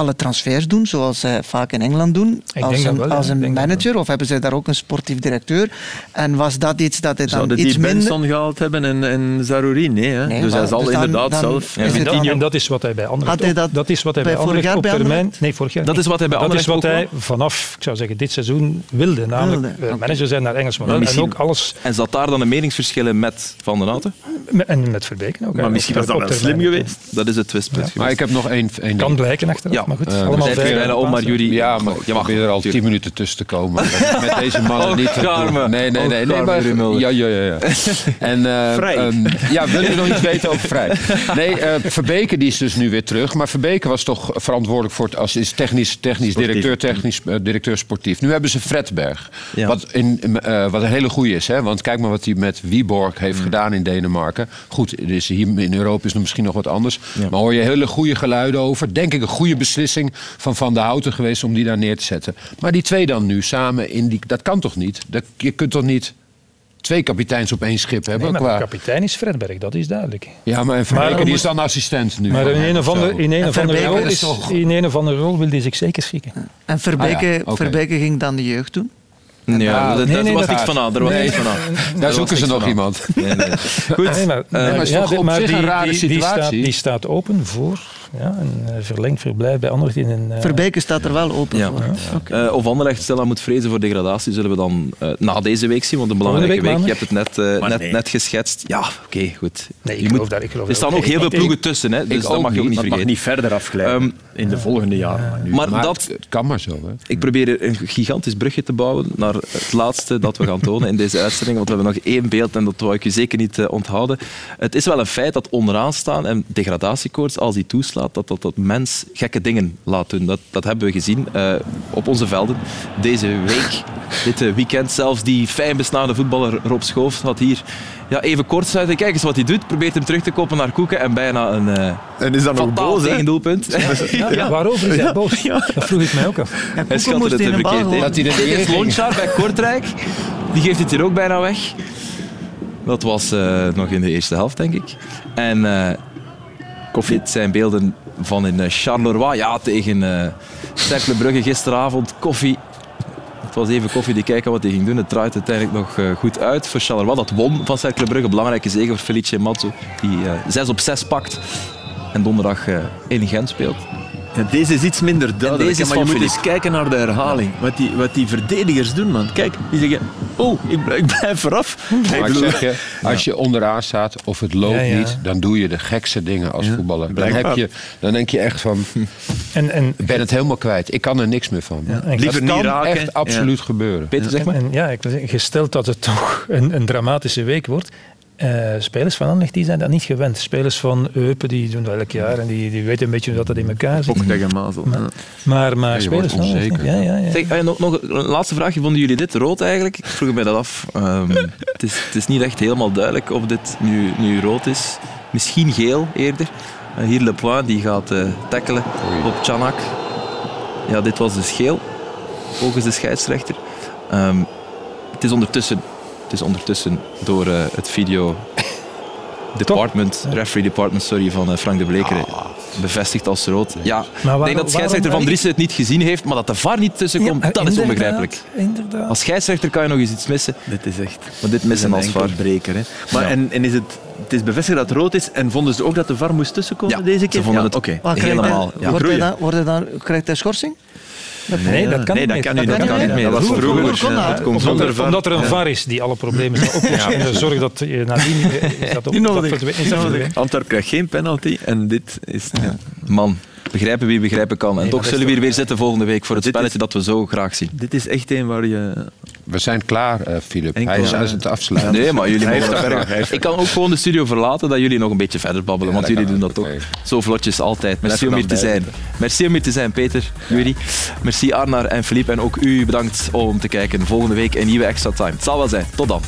alle transfers doen, zoals zij vaak in Engeland doen, als een, wel, als een manager? Of hebben zij daar ook een sportief directeur? En was dat iets dat hij dan Zouden iets die minder... Benson gehaald hebben en, en Zarouri? Nee, hè? Nee, dus hij zal dus inderdaad dan zelf... En, en dat is wat hij bij anderen Had hij dat dat is wat hij bij bij vorig anderen jaar op bij termijn... Anderlecht? Nee, vorig jaar Dat is wat hij bij Maar Dat is wat Anderlecht hij vanaf, ik zou zeggen, dit seizoen wilde. Namelijk Wilde, eh, manager zijn naar Engels model. En ook alles... En zat daar dan een meningsverschillen met Van den Houten? met- En met Verbeken ook. Maar misschien was dat wel slim geweest. Dat is het twistpunt. Maar ik heb nog één, Kan blijken achteraf, Ja, maar goed. eh, allemaal we zijn vijf bijna om, maar jullie... Ja, maar je je mag er al tien minuten tussen te komen. Met, deze mannen Oh, niet te Carme. doen. Nee, nee, nee. nee maar, ja, ja, ja. ja. En, eh, Vrij. ehm, ja, wil je nog iets weten over Vrij? Nee, eh Verbeke die is dus nu weer terug. Maar Verbeke was toch verantwoordelijk voor het als is technisch, technisch directeur, technisch directeur sportief. Nu hebben ze Fredberg. Ja. Wat, in, eh, wat een hele goeie is. Hè? Want kijk maar wat hij met Wiborg heeft Mm. gedaan in Denemarken. Goed, is hier in Europa is het misschien nog wat anders. Maar hoor je hele goede geluiden over. Denk ik een goede beslissing van Van der Houten geweest om die daar neer te zetten. Maar die twee dan nu samen in die. Dat kan toch niet? Dat, je kunt toch niet twee kapiteins op één schip hebben? Nee, maar qua- de kapitein is Fredberg, dat is duidelijk. ja, maar en Verbeke, Maar die moet- is dan assistent nu. Maar van in een of andere, in een andere Verbeke rol, is is, toch- in een of andere rol wil hij zich zeker schikken. En Verbeke, Ah ja. Verbeke ging dan de jeugd doen. Ja, dat, nee, dat nee, was dat- niks van aan. Er was Nee. niks van aan. Daar zoeken ze nog van aan. iemand. Nee, nee. Goed. Nee, maar, Eh, maar het is ja, toch dit- op maar zich die, een rare die, die, staat, situatie? die staat open voor ja, een eh, verlengd verblijf bij Anderlecht in een... eh, Verbeke staat er wel open Ja. voor. Oké. Eh, of Anderlecht stilaan moet vrezen voor degradatie, zullen we dan eh, na deze week zien. Want een belangrijke week, week je hebt het net, net, nee. net geschetst. Ja, oké, goed. Nee, ik Je moet- daar, ik er staan ook heel veel ik- ploegen tussen, hè, dus dat mag je ook niet, niet Dat mag vergeten. niet verder afglijden Ehm, in de volgende jaren. Maar nu. Maar Maar dat, het, kan maar zo. Hè? ik probeer een gigantisch brugje te bouwen naar het laatste dat we gaan tonen in deze uitzending. Want we hebben nog één beeld en dat wou ik u zeker niet onthouden. Het is wel een feit dat onderaan staan en degradatiekoorts, als die toeslaat, dat dat, dat mens gekke dingen laat doen. Dat, dat hebben we gezien eh, op onze velden deze week. Dit eh, weekend zelfs die fijn besnaarde voetballer Rob Schoof had hier ja, even kort sluiten. Kijk eens wat hij doet. Probeert hem terug te kopen naar Koeken en bijna een eh En is dat nog fataal boos, tegendoelpunt. Ja, Waarover is hij boos? Dat vroeg ik mij ook af. En Hij schatte het in er een bal verkeerd. Dat hij ging. Lonchar bij Kortrijk. Die geeft het hier ook bijna weg. Dat was eh, nog in de eerste helft, denk ik. En dit zijn beelden van in eh, Charleroi. Ja, tegen Cercle Brugge gisteravond. Koffie. Het was even koffie die kijken wat hij ging doen. Het draait uiteindelijk nog eh, goed uit voor Charleroi. Dat won van Cercle Brugge. Belangrijke zege voor Felice Mazzo. Die eh 6 op 6 pakt. En donderdag in Gent speelt. Ja, deze is iets minder duidelijk. deze is hè, maar je moet eens kijken naar de herhaling. Wat die, wat die verdedigers doen, man. Kijk, die zeggen... Oh, ik, blijf- ik blijf eraf. Maar ik zeg je, als je onderaan staat of het loopt Ja, ja. niet, dan doe je de gekste dingen als voetballer. Dan, heb je, dan denk je echt van, En, en, ik ben het helemaal kwijt. Ik kan er niks meer van. en- Liever dat niet kan raken. echt absoluut gebeuren. Peter, zeg maar. En ja, gesteld dat het toch een, een dramatische week wordt. Eh, spelers van Anderlecht die zijn dat niet gewend. Spelers van Eupen die doen dat elk jaar en die, die weten een beetje hoe dat in elkaar zit. Ook tegen Mazel. Maar, maar spelers van Anderlecht. Ja, ja, ja. Zeg, eh, nog, nog een laatste vraagje. Vonden jullie dit rood eigenlijk? Ik vroeg mij dat af. Ehm, het, is, het is niet echt helemaal duidelijk of dit nu, nu rood is. Misschien geel eerder. Eh, hier Le Point, die gaat eh tackelen op Chanak. Ja, dit was dus geel. Volgens de scheidsrechter. Ehm, het, is ondertussen, het is ondertussen door eh, het video department, referee department sorry, van eh, Frank de Bleker bevestigd als rood. Ja, Maar ik denk dat de scheidsrechter van Driessen het niet gezien heeft, maar dat de VAR niet tussenkomt, Ja, dat is onbegrijpelijk. Inderdaad. Als scheidsrechter kan je nog eens iets missen, Dit is echt maar dit missen als VAR. breker. Hè. Maar Ja. en, en is het, het is bevestigd dat het rood is en vonden ze ook dat de VAR moest tussenkomen Ja, deze ze keer? vonden ja, het Helemaal, ja. wordt hij Groeien. dan, wordt hij dan, krijgt hij schorsing? Nee, dat kan nee, niet dat meer. Dat kan niet meer. Dat was Vroeger- dat. komt Omdat zonder er, VAR. omdat er een VAR is die alle problemen zal oplossen en zorgt dat je nadien eh, is dat ook Niet nodig. dat dat verdwijnt. Antwerp krijgt geen penalty en dit is... Man, begrijpen wie begrijpen kan. En Nee, toch zullen we hier weer zitten volgende week voor het is- spelletje dat we zo graag zien. Dit is echt een waar je... We zijn klaar, eh Filip. Enkel, Hij is aan het afsluiten. Nee, maar jullie mogen verder. Ik kan ook gewoon de studio verlaten, dat jullie nog een beetje verder babbelen, want jullie doen dat toch. Zo vlotjes altijd. Merci om er hier te zijn. Merci om hier te zijn, Peter, Jury. Merci Arnar en Philippe. En ook u bedankt om te kijken. Volgende week een nieuwe Extra Time. Het zal wel zijn. Tot dan.